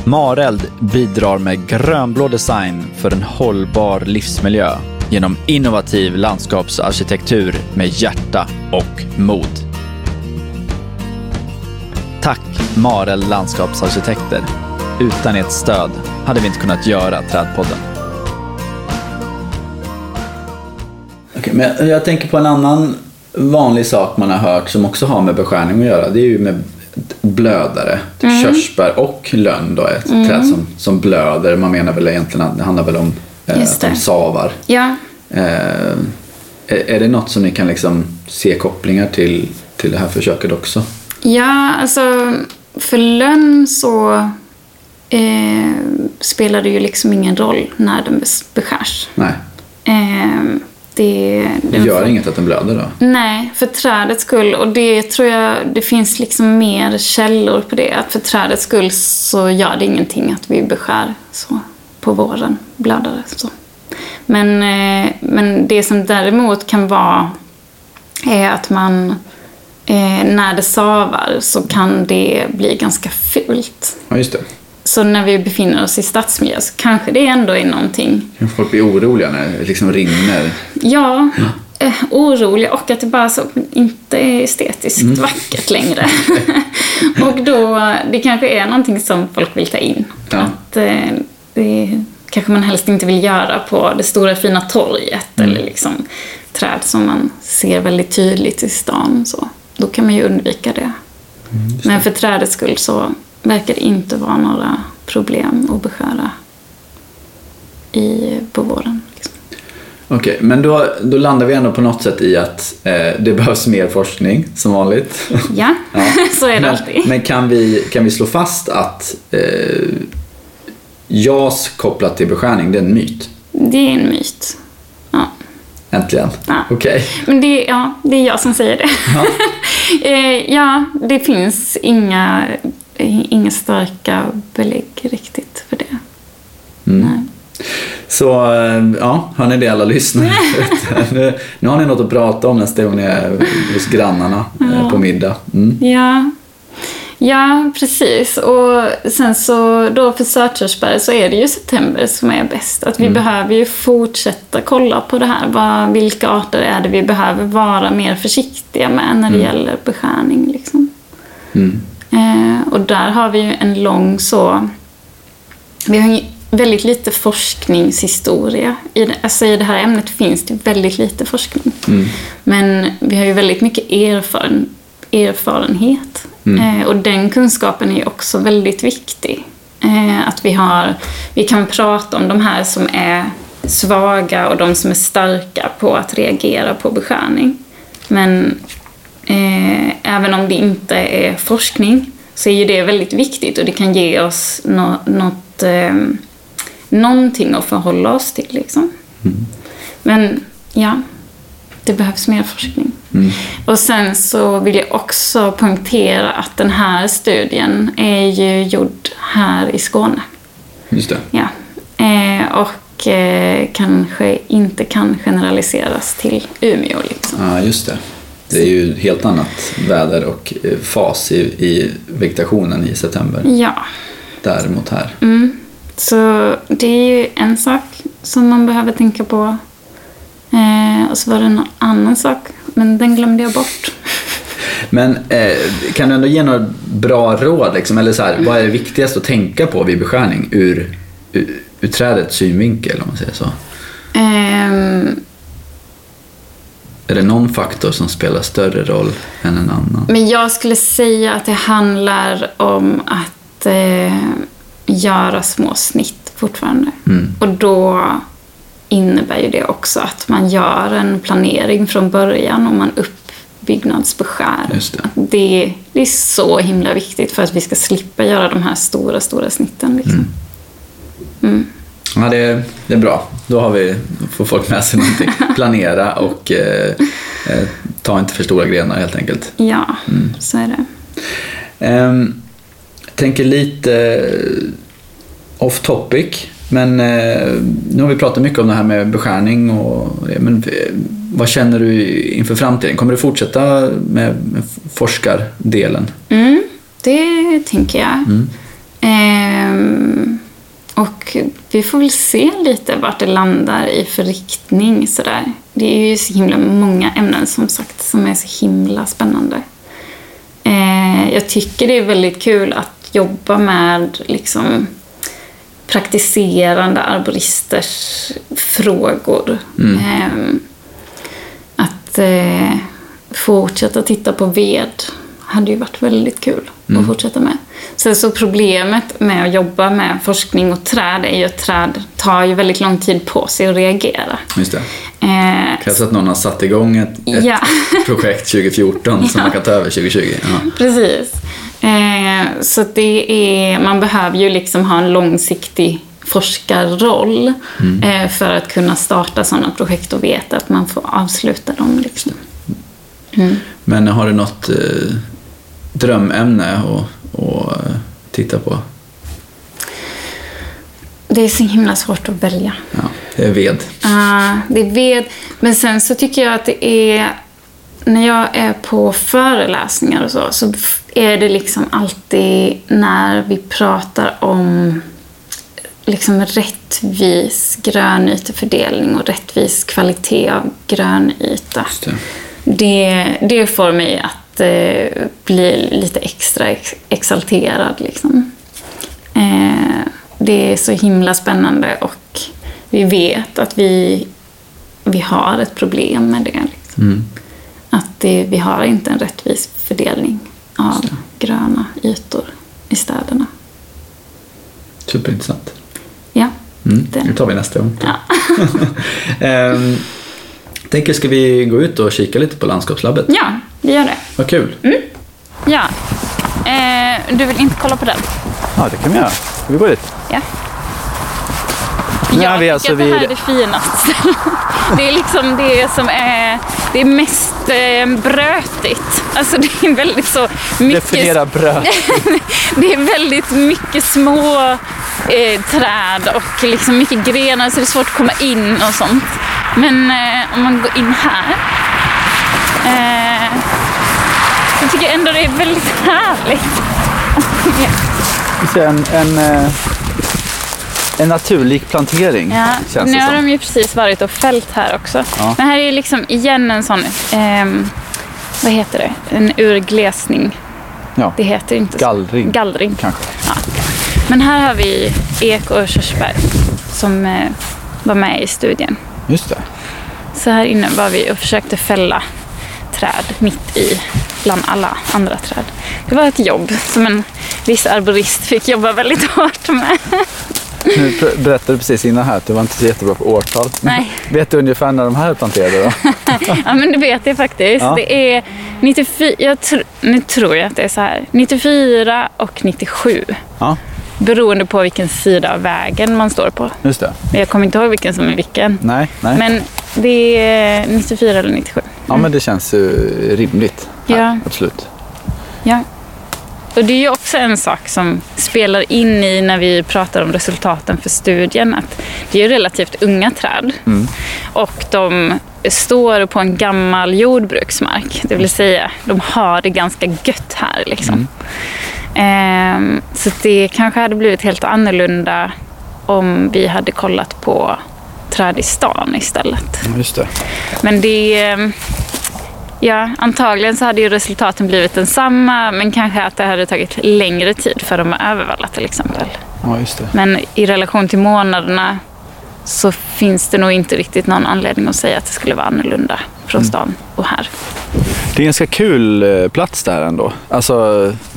Mareld bidrar med grönblå design för en hållbar livsmiljö genom innovativ landskapsarkitektur med hjärta och mod. Tack Mareld Landskapsarkitekter. Utan ert stöd hade vi inte kunnat göra Trädpodden. Okay, men jag tänker på en annan vanlig sak man har hört som också har med beskärning att göra. Det är ju med blödare. Typ Körsbär och lönn då är ett träd som, som blöder. Man menar väl egentligen att det handlar väl om eh, det. savar. Ja, Eh, är, det något som ni kan liksom se kopplingar till, till det här försöket också? Ja, alltså för lönn så eh, spelar det ju liksom ingen roll när den bes- beskärs. Nej, Eh, det, det gör inget att den blöder då? Nej, för trädets skull. Och det tror jag, det finns liksom mer källor på det. Att för trädets skull så gör det ingenting att vi beskär så på våren, blödare. Så. Men, eh, men det som däremot kan vara är att man eh, när det savar så kan det bli ganska fult. Ja, just det. Så när vi befinner oss i stadsmiljö så kanske det ändå är någonting folk bli oroliga när det liksom rinner? Ja, eh, oroliga och att det bara så inte är estetiskt vackert längre. och då, det kanske är någonting som folk vill ta in. Ja. Att eh, det kanske man helst inte vill göra på det stora fina torget eller liksom träd som man ser väldigt tydligt i stan. Så. Då kan man ju undvika det. Men för trädets skull så verkar inte vara några problem att beskära i, på våren. Liksom. Okej, men då, då landar vi ändå på något sätt i att eh, det behövs mer forskning, som vanligt. Ja, Ja. så är det men, alltid. Men kan vi, kan vi slå fast att eh, JAS kopplat till beskärning, det är en myt? Det är en myt. Ja. Äntligen. Ja. Okej. Men det, ja, det är jag som säger det. Ja. Eh, ja, det finns inga, inga starka belägg riktigt för det. Mm. Nej. Så eh, ja, hör ni det alla lyssnare? nu, nu har ni något att prata om nästa gång ni är hos grannarna eh, på middag. Mm. Ja. ja, precis. Och sen så då för sötkörsbär så är det ju september som är bäst. Att vi behöver ju fortsätta kolla på det här. Vad, vilka arter är det vi behöver vara mer försiktiga med när det gäller beskärning. Liksom. Mm. Eh, och där har vi ju en lång så... Vi har väldigt lite forskningshistoria. I det, alltså I det här ämnet finns det väldigt lite forskning. Men vi har ju väldigt mycket erfaren, erfarenhet. Eh, och den kunskapen är också väldigt viktig. Eh, att vi, har, vi kan prata om de här som är svaga och de som är starka på att reagera på beskärning. Men eh, även om det inte är forskning så är ju det väldigt viktigt och det kan ge oss nå, något, eh, någonting att förhålla oss till. Liksom. Men ja, det behövs mer forskning. Och sen så vill jag också poängtera att den här studien är ju gjord här i Skåne. Just det. Ja. Eh, och eh, kanske inte kan generaliseras till Umeå. Liksom. Ja, just det. Det är ju helt annat väder och eh, fas i, i vegetationen i september. Ja. Däremot här. Mm. Så det är ju en sak som man behöver tänka på. Eh, och så var det en annan sak, men den glömde jag bort. Men eh, kan du ändå ge några bra råd? Liksom? Eller så här, vad är det viktigaste att tänka på vid beskärning ur, ur, ur trädets synvinkel? Om man säger så. Ehm, Är det någon faktor som spelar större roll än en annan? Men jag skulle säga att det handlar om att eh, göra små snitt fortfarande. Mm. Och då innebär ju det också att man gör en planering från början och man byggnadsbeskär. Just det. Det, det är så himla viktigt för att vi ska slippa göra de här stora, stora snitten. Liksom. Ja, det, det är bra. Då har vi, får folk med sig någonting. Planera och eh, eh, ta inte för stora grenar helt enkelt. Ja, så är det. Jag tänker lite eh, off topic, men eh, nu har vi pratat mycket om det här med beskärning och det, men eh, vad känner du inför framtiden? Kommer du fortsätta med, forskardelen? Mm, det tänker jag. Ehm, och vi får väl se lite vart det landar i för riktning. Sådär. Det är ju så himla många ämnen som sagt som är så himla spännande. Eh, jag tycker det är väldigt kul att jobba med liksom, praktiserande arboristers frågor. Ehm, att eh, fortsätta titta på ved hade ju varit väldigt kul att fortsätta med. Sen så problemet med att jobba med forskning och träd är ju att träd tar ju väldigt lång tid på sig att reagera. Just det. Eh, Krävs att någon har satt igång ett, ett Ja. projekt 2014 som man kan ta över 2020. Ja. Precis. Eh, så det är, man behöver ju liksom ha en långsiktig forskarroll eh, för att kunna starta sådana projekt och veta att man får avsluta dem. Liksom. Men har du något eh, drömämne att, att eh, titta på? Det är så himla svårt att välja. Ja, det är ved. Ah, det är ved. Men sen så tycker jag att det är... När jag är på föreläsningar och så, så är det liksom alltid när vi pratar om liksom rättvis grönytefördelning och rättvis kvalitet av grönyta. Det. Det, det får mig att eh, bli lite extra ex, exalterad. Liksom. Eh, det är så himla spännande och vi vet att vi, vi har ett problem med det. Liksom. Mm. Att det, vi har inte en rättvis fördelning av gröna ytor i städerna. Superintressant. Ja, Mm. Det- Det tar vi nästa gång. ja. Tänker, ska vi gå ut och kika lite på landskapslabbet? ja vi gör det. Vad kul. Ja. Eh, du vill inte kolla på den? Ja, det kan vi göra. Ska vi gå dit? Ja. Nu jag tycker alltså att det här vid- är det finaste. Det är liksom det som är det är mest eh, brötigt. Alltså det är väldigt så mycket... Definiera bröd. Det är väldigt mycket små eh, träd och liksom mycket grenar så det är svårt att komma in och sånt. Men eh, om man går in här eh, så tycker jag ändå det är väldigt härligt. En, en, eh, en naturlig plantering, Ja, känns nu det har de ju precis varit och fällt här också. Ja. Men här är liksom igen en sån, ehm, vad heter det, en urglesning. Ja. Det heter inte så. Gallring. Gallring. Kanske. Ja. Men här har vi ek och körsbär som eh, var med i studien. Just det. Så här inne var vi och försökte fälla träd mitt i bland alla andra träd. Det var ett jobb som en viss arborist fick jobba väldigt hårt med. Nu berättade du precis innan här att du var inte så jättebra på årtal. Nej. Vet du ungefär när de här är planterade då? Ja, men det vet jag faktiskt. Ja. Det är 94, jag tr, nu tror jag att det är så här, 94 och 97. Ja, Beroende på vilken sida av vägen man står på. just det. Jag kommer inte ihåg vilken som är vilken. Nej, nej. Men det är 94 eller 97. Ja, men det känns ju rimligt. Här. Ja. Absolut. Ja. Och det är ju också en sak som spelar in i när vi pratar om resultaten för studien. Att det är relativt unga träd. Och de står på en gammal jordbruksmark. Det vill säga, de har det ganska gött här. Liksom. Ehm, så det kanske hade blivit helt annorlunda om vi hade kollat på träd i stan istället. Just det. Men det... eh, Ja, antagligen så hade ju resultaten blivit densamma men kanske att det hade tagit längre tid för dem att övervalla till exempel. Ja, just det. Men i relation till månaderna så finns det nog inte riktigt någon anledning att säga att det skulle vara annorlunda från stan och här. Det är en ganska kul eh, plats där ändå. Alltså,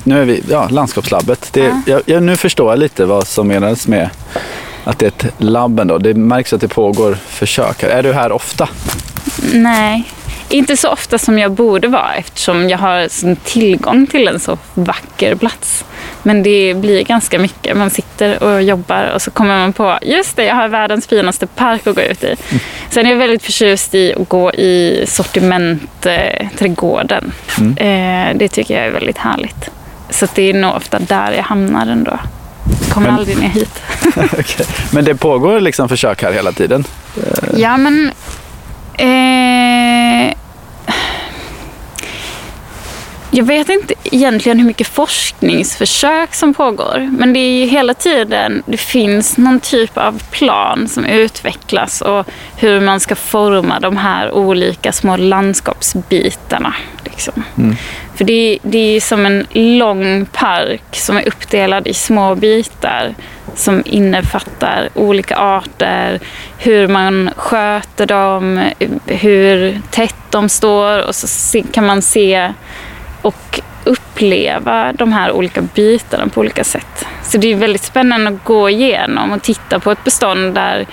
nu är vi, ja, landskapslabbet. Det, Ja. jag, jag, nu förstår jag lite vad som menades med att det är ett labb ändå. Det märks att det pågår försök. Är du här ofta? Nej, Inte så ofta som jag borde vara eftersom jag har sån tillgång till en så vacker plats. Men det blir ganska mycket. Man sitter och jobbar och så kommer man på just det, jag har världens finaste park att gå ut i. Sen är jag väldigt förtjust i att gå i sortimentträdgården. Mm. Eh, det tycker jag är väldigt härligt. Så det är nog ofta där jag hamnar ändå. Kommer Men- aldrig ner hit. Okej. Men det pågår liksom försök här hela tiden? Ja, men... Eh, jag vet inte egentligen hur mycket forskningsförsök som pågår. Men det är ju hela tiden, det finns någon typ av plan som utvecklas och hur man ska forma de här olika små landskapsbitarna. Liksom. För det, det är som en lång park som är uppdelad i små bitar som innefattar olika arter, hur man sköter dem, hur tätt de står och så kan man se och uppleva de här olika bitarna på olika sätt. Så det är väldigt spännande att gå igenom och titta på ett bestånd där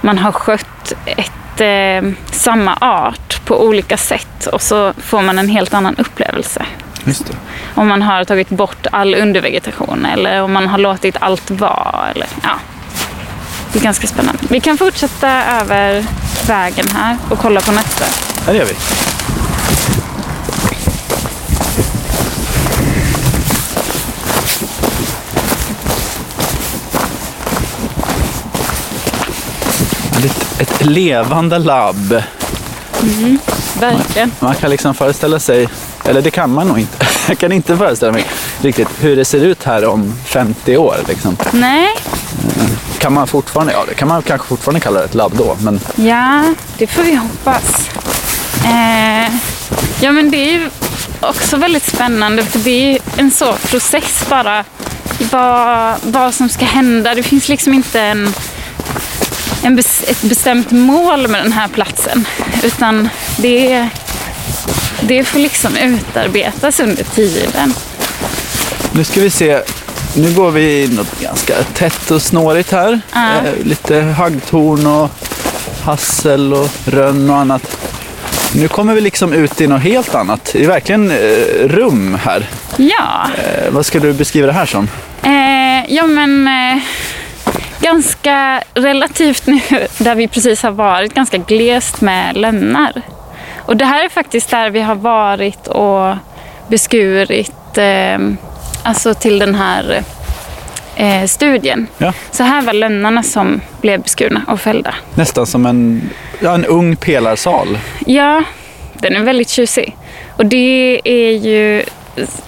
man har skött ett, eh, samma art på olika sätt och så får man en helt annan upplevelse. Just det. Om man har tagit bort all undervegetation eller om man har låtit allt vara. Eller, ja. Det är ganska spännande. Vi kan fortsätta över vägen här och kolla på nästa. Ja, det gör vi. Ett, ett levande labb. Verkligen. Man kan liksom föreställa sig, eller det kan man nog inte. Jag kan inte föreställa mig riktigt hur det ser ut här om 50 år. Liksom. Nej, Kan man fortfarande, ja det kan man kanske fortfarande kalla det ett labb då, men ja, det får vi hoppas. Eh, ja, men det är ju också väldigt spännande för det är ju en så process bara. Vad, vad som ska hända. Det finns liksom inte en, en ett bestämt mål med den här platsen. Utan det, det får liksom utarbetas under tiden. Nu ska vi se. Nu går vi i något ganska tätt och snårigt här. Ja. Eh, lite haggtorn och hassel och rönn och annat. Nu kommer vi liksom ut i något helt annat. Det är verkligen eh, rum här. Ja. Eh, vad skulle du beskriva det här som? Eh, ja, men ganska relativt nu, där vi precis har varit, ganska glest med lönnar. Och det här är faktiskt där vi har varit och beskurit, eh, alltså till den här eh, studien. Ja. Så här var lönnarna som blev beskurna och fällda. Nästan som en, ja, en ung pelarsal. Ja, den är väldigt tjusig. Och det är ju...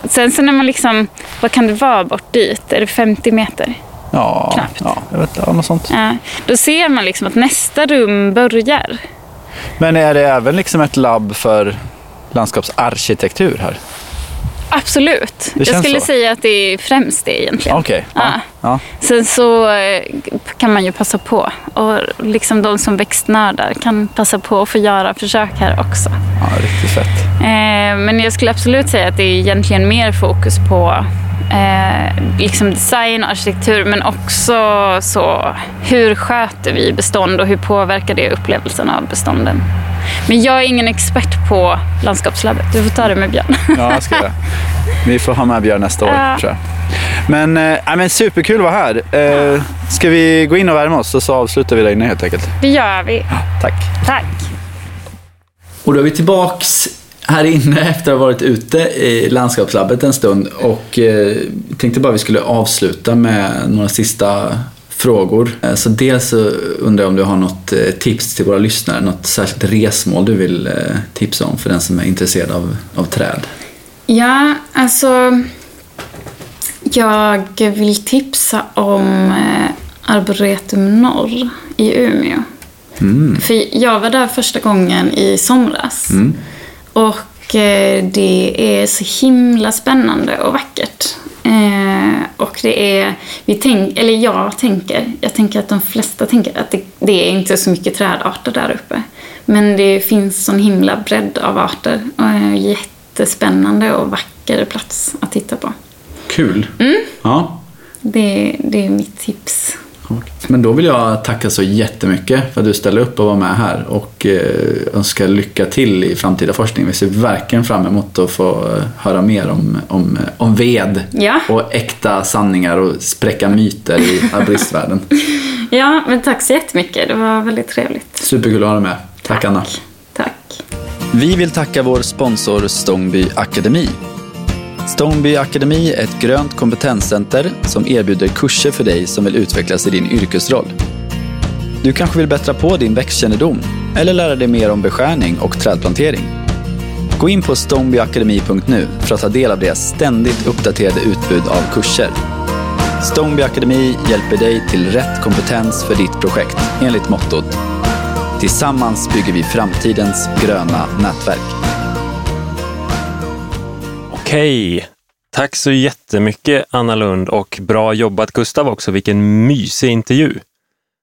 Sen så när man liksom... Vad kan det vara bort dit? Är det 50 meter? Ja, Knappt. ja jag vet, ja, något sånt. Ja, då ser man liksom att nästa rum börjar. Men är det även liksom ett labb för landskapsarkitektur här? Absolut. Jag skulle så. säga att det är främst det egentligen. Ja. Ja. Ja. Sen så eh, kan man ju passa på. Och liksom de som växtnördar kan passa på att få göra försök här också. ja, riktigt fett. Eh, men jag skulle absolut säga att det är egentligen mer fokus på eh, liksom design och arkitektur men också så hur sköter vi bestånd och hur påverkar det upplevelsen av bestånden. Men jag är ingen expert på landskapslabbet. Du får ta det med Björn. Ja, jag ska göra. Vi får ha med Björn nästa år, Ja. tror jag. Men, ja, men superkul att vara här. Eh, ska vi gå in och värma oss och så avslutar vi där inne helt enkelt. Det gör vi. Tack. Tack. Och då är vi tillbaks här inne efter att ha varit ute i landskapslabbet en stund och eh, tänkte bara vi skulle avsluta med några sista frågor. Eh, Så dels så undrar jag om du har något eh, tips till våra lyssnare, något särskilt resmål du vill tipsa om för den som är intresserad av, av träd. Ja, alltså... Jag vill tipsa om Arboretum Norr i Umeå. För jag var där första gången i somras. Och eh, det är så himla spännande och vackert. Eh, och det är, vi tänk, eller jag tänker, jag tänker att de flesta tänker att det, det är inte så mycket trädarter där uppe. Men det finns sån himla bredd av arter. Och en jättespännande och vacker plats att titta på. Kul. Ja. Det, det är mitt tips. Men då vill jag tacka så jättemycket för att du ställde upp och var med här och eh, önska lycka till i framtida forskning. Vi ser verkligen fram emot att få eh, höra mer om, om, om ved Ja. och äkta sanningar och spräcka myter i arboristvärlden. Ja, men tack så jättemycket. Det var väldigt trevligt. Superkul att ha dig med. Tack Anna. Tack. Vi vill tacka vår sponsor Stångby Akademi. Stångby Akademi är ett grönt kompetenscenter som erbjuder kurser för dig som vill utvecklas i din yrkesroll. Du kanske vill bättra på din växtkännedom eller lära dig mer om beskärning och trädplantering. Gå in på stångbyakademi.nu för att ta del av deras ständigt uppdaterade utbud av kurser. Stångby Akademi hjälper dig till rätt kompetens för ditt projekt enligt mottot Tillsammans bygger vi framtidens gröna nätverk. Okej. Tack så jättemycket Anna Lund och bra jobbat Gustav också. Vilken mysig intervju.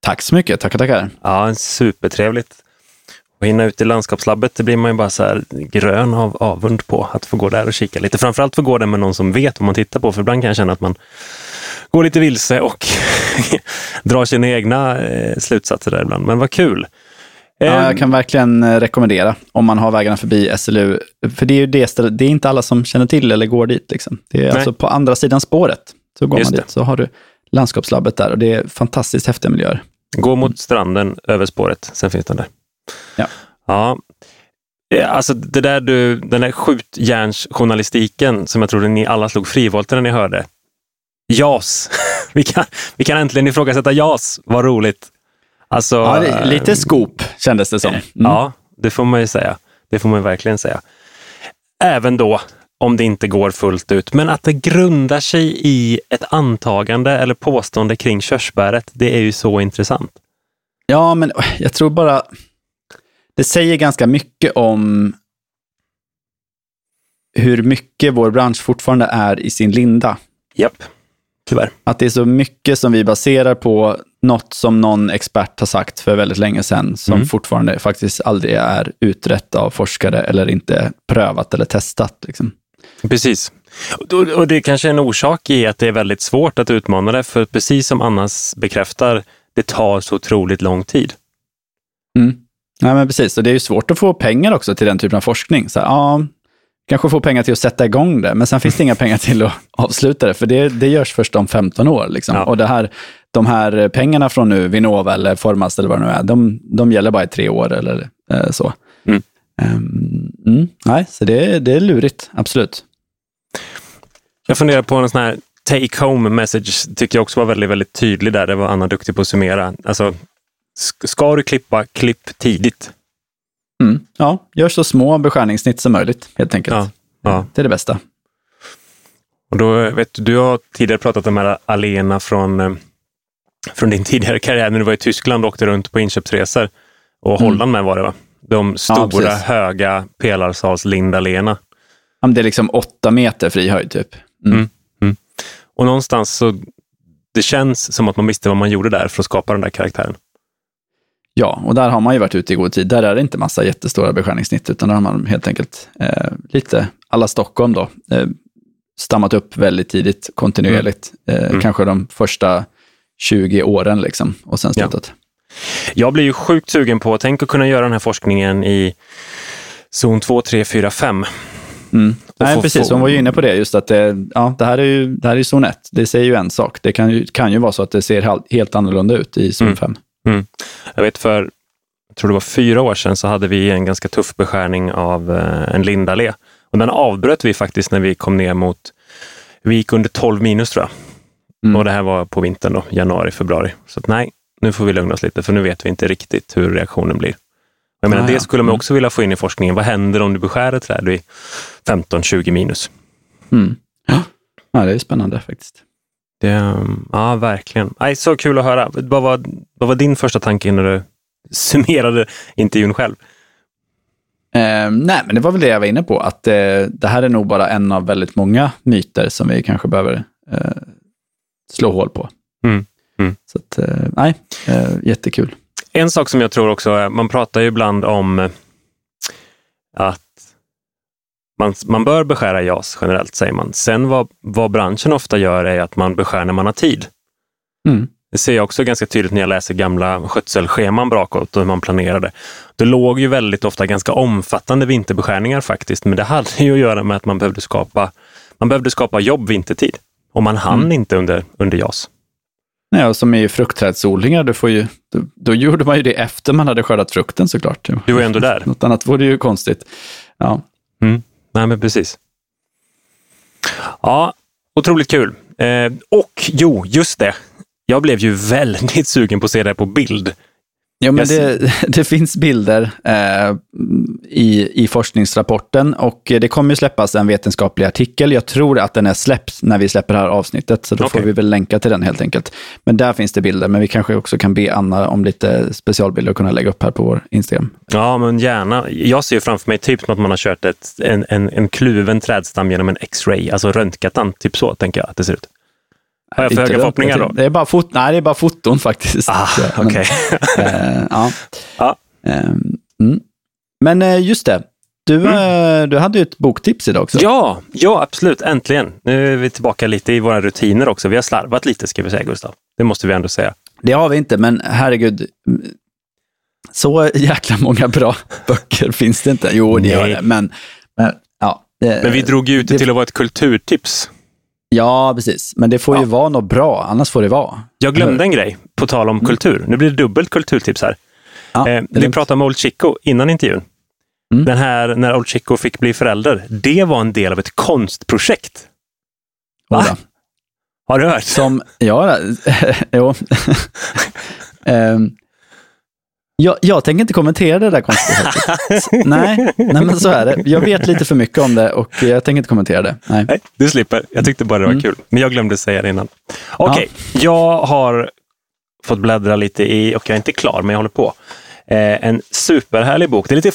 Tack så mycket, tackar tackar. Ja, supertrevligt. Och hinna ut i landskapslabbet, det blir man ju bara så här grön av avund på. Att få gå där och kika lite. Framförallt få gå där med någon som vet vad man tittar på. För ibland kan jag känna att man går lite vilse och drar sina egna eh, slutsatser där ibland. Men vad kul! Ja, jag kan verkligen eh, rekommendera om man har vägarna förbi SLU. För det är ju det stället, det är inte alla som känner till eller går dit. Liksom. Det är Nej. alltså på andra sidan spåret. Så går Just man det. dit, så har du landskapslabbet där och det är fantastiskt häftiga miljöer. Gå mot stranden över spåret, sen finns den där. Ja. Ja. Alltså det där du, den där skjutjärnsjournalistiken som jag trodde ni alla slog frivolter när ni hörde. JAS. Vi kan, vi kan äntligen ifrågasätta JAS. Vad roligt. Alltså, Ja, lite skop kändes det som. Mm. Ja, det får man ju säga. Det får man verkligen säga. Även då om det inte går fullt ut. Men att det grundar sig i ett antagande eller påstående kring körsbäret, det är ju så intressant. Ja, men jag tror bara... Det säger ganska mycket om hur mycket vår bransch fortfarande är i sin linda. Japp, tyvärr. Att det är så mycket som vi baserar på något som någon expert har sagt för väldigt länge sedan, som Mm. fortfarande faktiskt aldrig är utrett av forskare eller inte prövat eller testat. Liksom. Precis. Och- det är kanske är en orsak i att det är väldigt svårt att utmana det, för precis som Annas bekräftar, det tar så otroligt lång tid. Mm. Nej, men precis. Och det är ju svårt att få pengar också till den typen av forskning. Så här, ja, kanske få pengar till att sätta igång det, men sen finns det inga pengar till att avsluta det, för det, det görs först om 15 år. Liksom. Ja. Och det här, de här pengarna från nu, Vinnova eller Formast eller vad det nu är, de, de gäller bara i tre år eller eh, så. Mm. Ehm, mm, nej, så det, är- det är lurigt, absolut. Jag funderar på en sån här take home message, tyckte jag också var väldigt, väldigt tydlig där. Det var Anna duktig på att summera. Alltså, sk- ska du klippa, klipp tidigt. Mm. Ja, gör så små beskärningssnitt som möjligt, helt enkelt. Ja, ja. Det är det bästa. Och då, vet du, du har tidigare pratat om här alléerna från, eh, från din tidigare karriär när du var i Tyskland och åkte runt på inköpsresor. Och Mm. Holland med var det va? De stora, precis. höga pelarsalslindaléerna. Ja, Det är liksom åtta meter fri höjd, typ. Mm. Mm. Och någonstans så det känns som att man visste vad man gjorde där för att skapa den där karaktären. Ja, och där har man ju varit ute i god tid. Där är det inte massa jättestora beskärningssnitt, utan där har man helt enkelt eh, lite alla Stockholm då, eh, stammat upp väldigt tidigt, kontinuerligt. Eh, Mm. Kanske de första 20 åren liksom, och sen Ja. slutat. Jag blir ju sjukt sugen på, tänk att kunna göra den här forskningen i zon 2, 3, 4, 5. Mm. Nej, precis. Hon var ju inne på det, just att det, ja, det här är ju det här är zon 1. Det säger ju en sak. Det kan ju, kan ju vara så att det ser helt- annorlunda ut i zon Mm. 5. Jag vet för, jag tror det var fyra år sedan, så hade vi en ganska tuff beskärning av eh, en lindallé. Och den avbröt vi faktiskt när vi kom ner mot, vi gick under 12 minus tror jag. Mm. Och det här var på vintern då, januari, februari. Så att, nej, nu får vi lugna oss lite, för nu vet vi inte riktigt hur reaktionen blir. Jag menar, Ah, det ja. skulle man Mm. också vilja få in i forskningen. Vad händer om du beskär ett träd vid 15-20 minus? Mm. Ja. ja, det är spännande faktiskt. Det, ja, verkligen. Nej, så kul att höra. Vad var, vad var din första tanke när du summerade intervjun själv? Eh, nej, men det var väl det jag var inne på, att eh, det här är nog bara en av väldigt många myter som vi kanske behöver eh, slå hål på. Mm, mm. Så att, eh, nej, eh, jättekul. En sak som jag tror också är, man pratar ju ibland om eh, att man, man bör beskära JAS generellt, säger man. Sen vad, vad branschen ofta gör är att man beskär när man har tid. Mm. Det ser jag också ganska tydligt när jag läser gamla skötselscheman bakåt och hur man planerade. Det låg ju väldigt ofta ganska omfattande vinterbeskärningar faktiskt, men det hade ju att göra med att man behövde skapa, man behövde skapa jobb vintertid. Och man hann mm. inte under, under JAS. Nej, och som i fruktträdsodlingar, då, får ju, då, då, gjorde man ju det efter man hade skördat frukten såklart. Du var ju ändå där. Något annat vore ju konstigt. Ja. Mm. Nej, men precis. Ja, otroligt kul. Eh, och jo, just det. Jag blev ju väldigt sugen på att se det på bild. Ja, men det, det, finns bilder eh, i, i forskningsrapporten och det kommer ju släppas en vetenskaplig artikel. Jag tror att den är släppt när vi släpper det här avsnittet, så då okay. får vi väl länka till den helt enkelt. Men där finns det bilder, men vi kanske också kan be Anna om lite specialbilder och kunna lägga upp här på vår Instagram. Ja, men gärna. Jag ser framför mig typ som att man har kört ett, en, en, en kluven trädstam genom en X-ray, alltså röntgat den, typ så tänker jag att det ser ut. Har jag för höga förhoppningar då? Det är, bara fot nej, det är bara foton faktiskt. Ah, okay. men, äh, ja. ja. Ähm, mm. Men äh, just det, du, mm. äh, du hade ju ett boktips idag också. Ja, ja, absolut. Äntligen. Nu är vi tillbaka lite i våra rutiner också. Vi har slarvat lite, ska vi säga, Gustav. Det måste vi ändå säga. Det har vi inte, men herregud. Så jäkla många bra böcker finns det inte. Jo, det gör det, men, men ja. Det, men vi drog ju ut det till att vara ett kulturtips. Ja, precis. Men det får ja. ju vara något bra, annars får det vara. Jag glömde en grej, på tal om mm. kultur. Nu blir det dubbelt kulturtips här. Ja, eh, vi pratade om Old Chico innan intervjun. Mm. Den här när Old Chico fick bli förälder, det var en del av ett konstprojekt. Va? Har du hört? Som, ja, jo. um, jag, jag tänker inte kommentera det där konstprojektet. nej, nej, men så är det. Jag vet lite för mycket om det och jag tänker inte kommentera det. Nej, nej du slipper. Jag tyckte bara det var mm. kul. Men jag glömde säga det innan. Okej, okay, ja. jag har fått bläddra lite i, och jag är inte klar, men jag håller på. Eh, en superhärlig bok. Det är lite,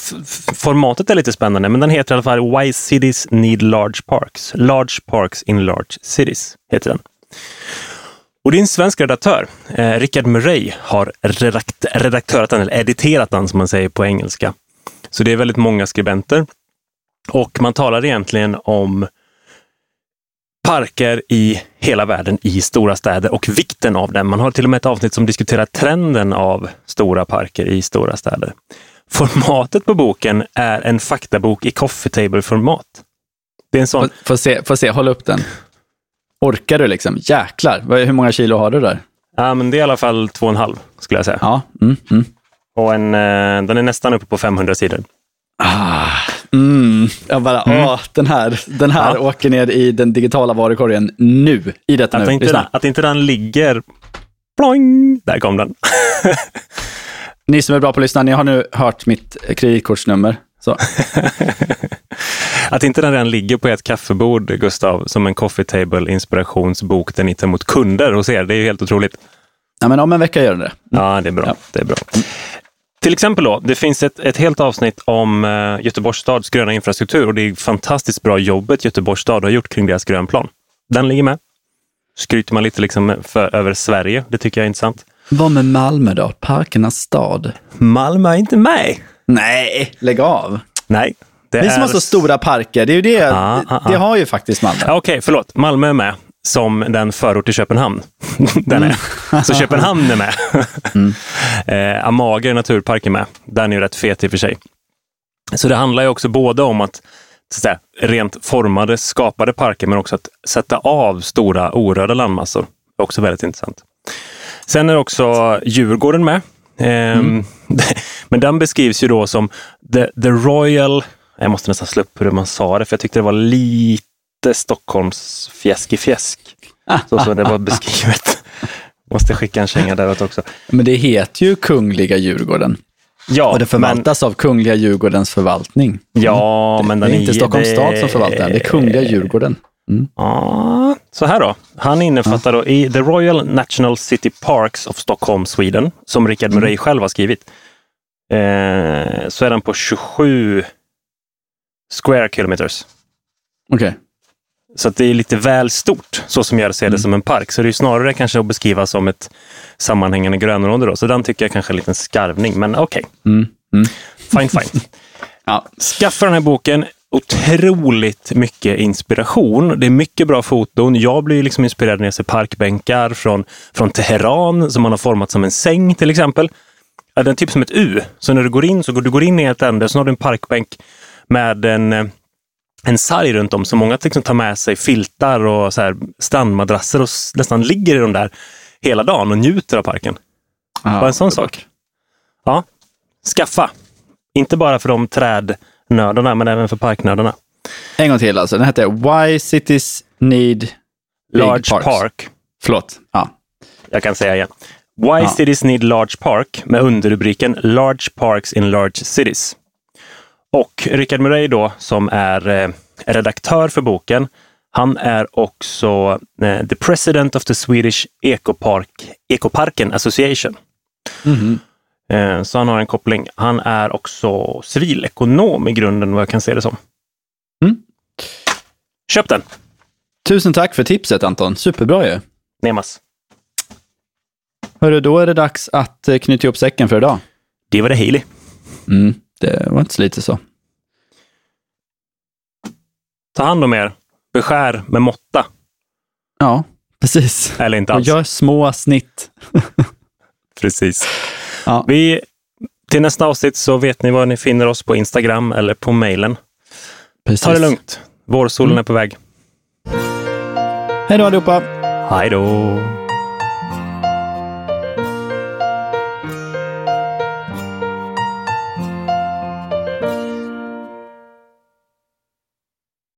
formatet är lite spännande, men den heter i alla fall Why Cities Need Large Parks. Large Parks in Large Cities heter den. Och din svensk redaktör, eh, Richard Murray, har redakt redaktörat den, eller editerat den som man säger på engelska. Så det är väldigt många skribenter. Och man talar egentligen om parker i hela världen i stora städer och vikten av dem. Man har till och med ett avsnitt som diskuterar trenden av stora parker i stora städer. Formatet på boken är en faktabok i coffee table-format. Det är en sån... Får se, får se, håll upp den. Orkar du liksom? Jäklar, hur många kilo har du där? Ja, men det är i alla fall två och en halv, skulle jag säga. Ja. Mm, mm. Och en, eh, den är nästan uppe på 500 sidor. Ah, mm. Jag bara, mm. åh, den här, den här ja. åker ner i den digitala varukorgen nu, i detta att nu. Inte den, att inte den ligger, ploing, där kom den. ni som är bra på att lyssna, ni har nu hört mitt kreditkortsnummer. Så. Att inte den redan ligger på ett kaffebord, Gustav, som en coffee table inspirationsbok där ni tar emot kunder hos er, det är ju helt otroligt. Ja, men om en vecka gör den det. Mm. Ja, det är bra. Ja. Det är bra. Till exempel då, det finns ett, ett helt avsnitt om uh, Göteborgs stads gröna infrastruktur och det är fantastiskt bra jobbet Göteborgs stad har gjort kring deras grönplan. Den ligger med. Skryter man lite liksom för, över Sverige, det tycker jag är intressant. Vad med Malmö då? Parkernas stad? Malmö är inte med. Nej, lägg av. Nej, det Vi som har så stora parker, det är det. Ah, ah, ah. Det har ju faktiskt Malmö. Okej, okay, förlåt. Malmö är med som den förort till Köpenhamn. den är. Mm. Så Köpenhamn är med. mm. eh, Amager naturpark är med. Den är ju rätt fet i och för sig. Så det handlar ju också både om att, så att säga, rent formade, skapade parker, men också att sätta av stora orörda landmassor. Det är också väldigt intressant. Sen är också Djurgården med. Eh, mm. men den beskrivs ju då som the, the Royal jag måste nästan slå upp hur man sa det, för jag tyckte det var lite Stockholms fjäsk i fjäsk. Så som det var beskrivet. Måste skicka en känga däråt också. Men det heter ju Kungliga Djurgården. Ja, och det förvaltas men... av Kungliga Djurgårdens förvaltning. Ja, det, men det är inte Stockholms det... stad som förvaltar det är Kungliga Djurgården. Mm. Ja, så här då. Han innefattar ja. då i The Royal National City Parks of Stockholm, Sweden, som Richard Murray mm. själv har skrivit, eh, så är den på 27 square kilometers. Okej. Okay. Så det är lite väl stort, så som jag ser det mm. som en park. Så det är snarare kanske att beskriva som ett sammanhängande grönområde. Då. Så den tycker jag kanske är en liten skarvning, men okej. Okay. Mm. Mm. Fine, fine. ja. Skaffa den här boken. otroligt mycket inspiration. Det är mycket bra foton. Jag blir liksom inspirerad när jag ser parkbänkar från, från Teheran som man har format som en säng till exempel. Den är typ som ett U. Så när du går in så går du går in i ett ände, så har du en parkbänk med en, eh, en sarg runt om. Så många liksom tar med sig filtar och så här strandmadrasser och nästan ligger i de där hela dagen och njuter av parken. Bara en sån sak. Ja, skaffa. Inte bara för de trädnördarna, men även för parknördarna. En gång till alltså. Den heter Why Cities Need Large Parks. Park. Förlåt. Ja. Jag kan säga igen. Why ja. Cities Need Large Park med underrubriken Large Parks in Large Cities. Och Richard Murray då, som är eh, redaktör för boken, han är också eh, the president of the Swedish Ecopark, Ecoparken Association. Mm. Så han har en koppling. Han är också civilekonom i grunden, vad jag kan se det som. Mm. Köp den! Tusen tack för tipset Anton. Superbra ju. Nemas. Hörru, då är det dags att knyta ihop säcken för idag. Det var det Haley. Mm, det var inte så lite så. Ta hand om er. Beskär med måtta. Ja, precis. Eller inte alls. Och gör små snitt. precis. Ja. Vi, till nästa avsnitt så vet ni var ni finner oss på Instagram eller på mejlen. Ta det lugnt. Vårsolen mm. är på väg. Hej då allihopa. Hej då.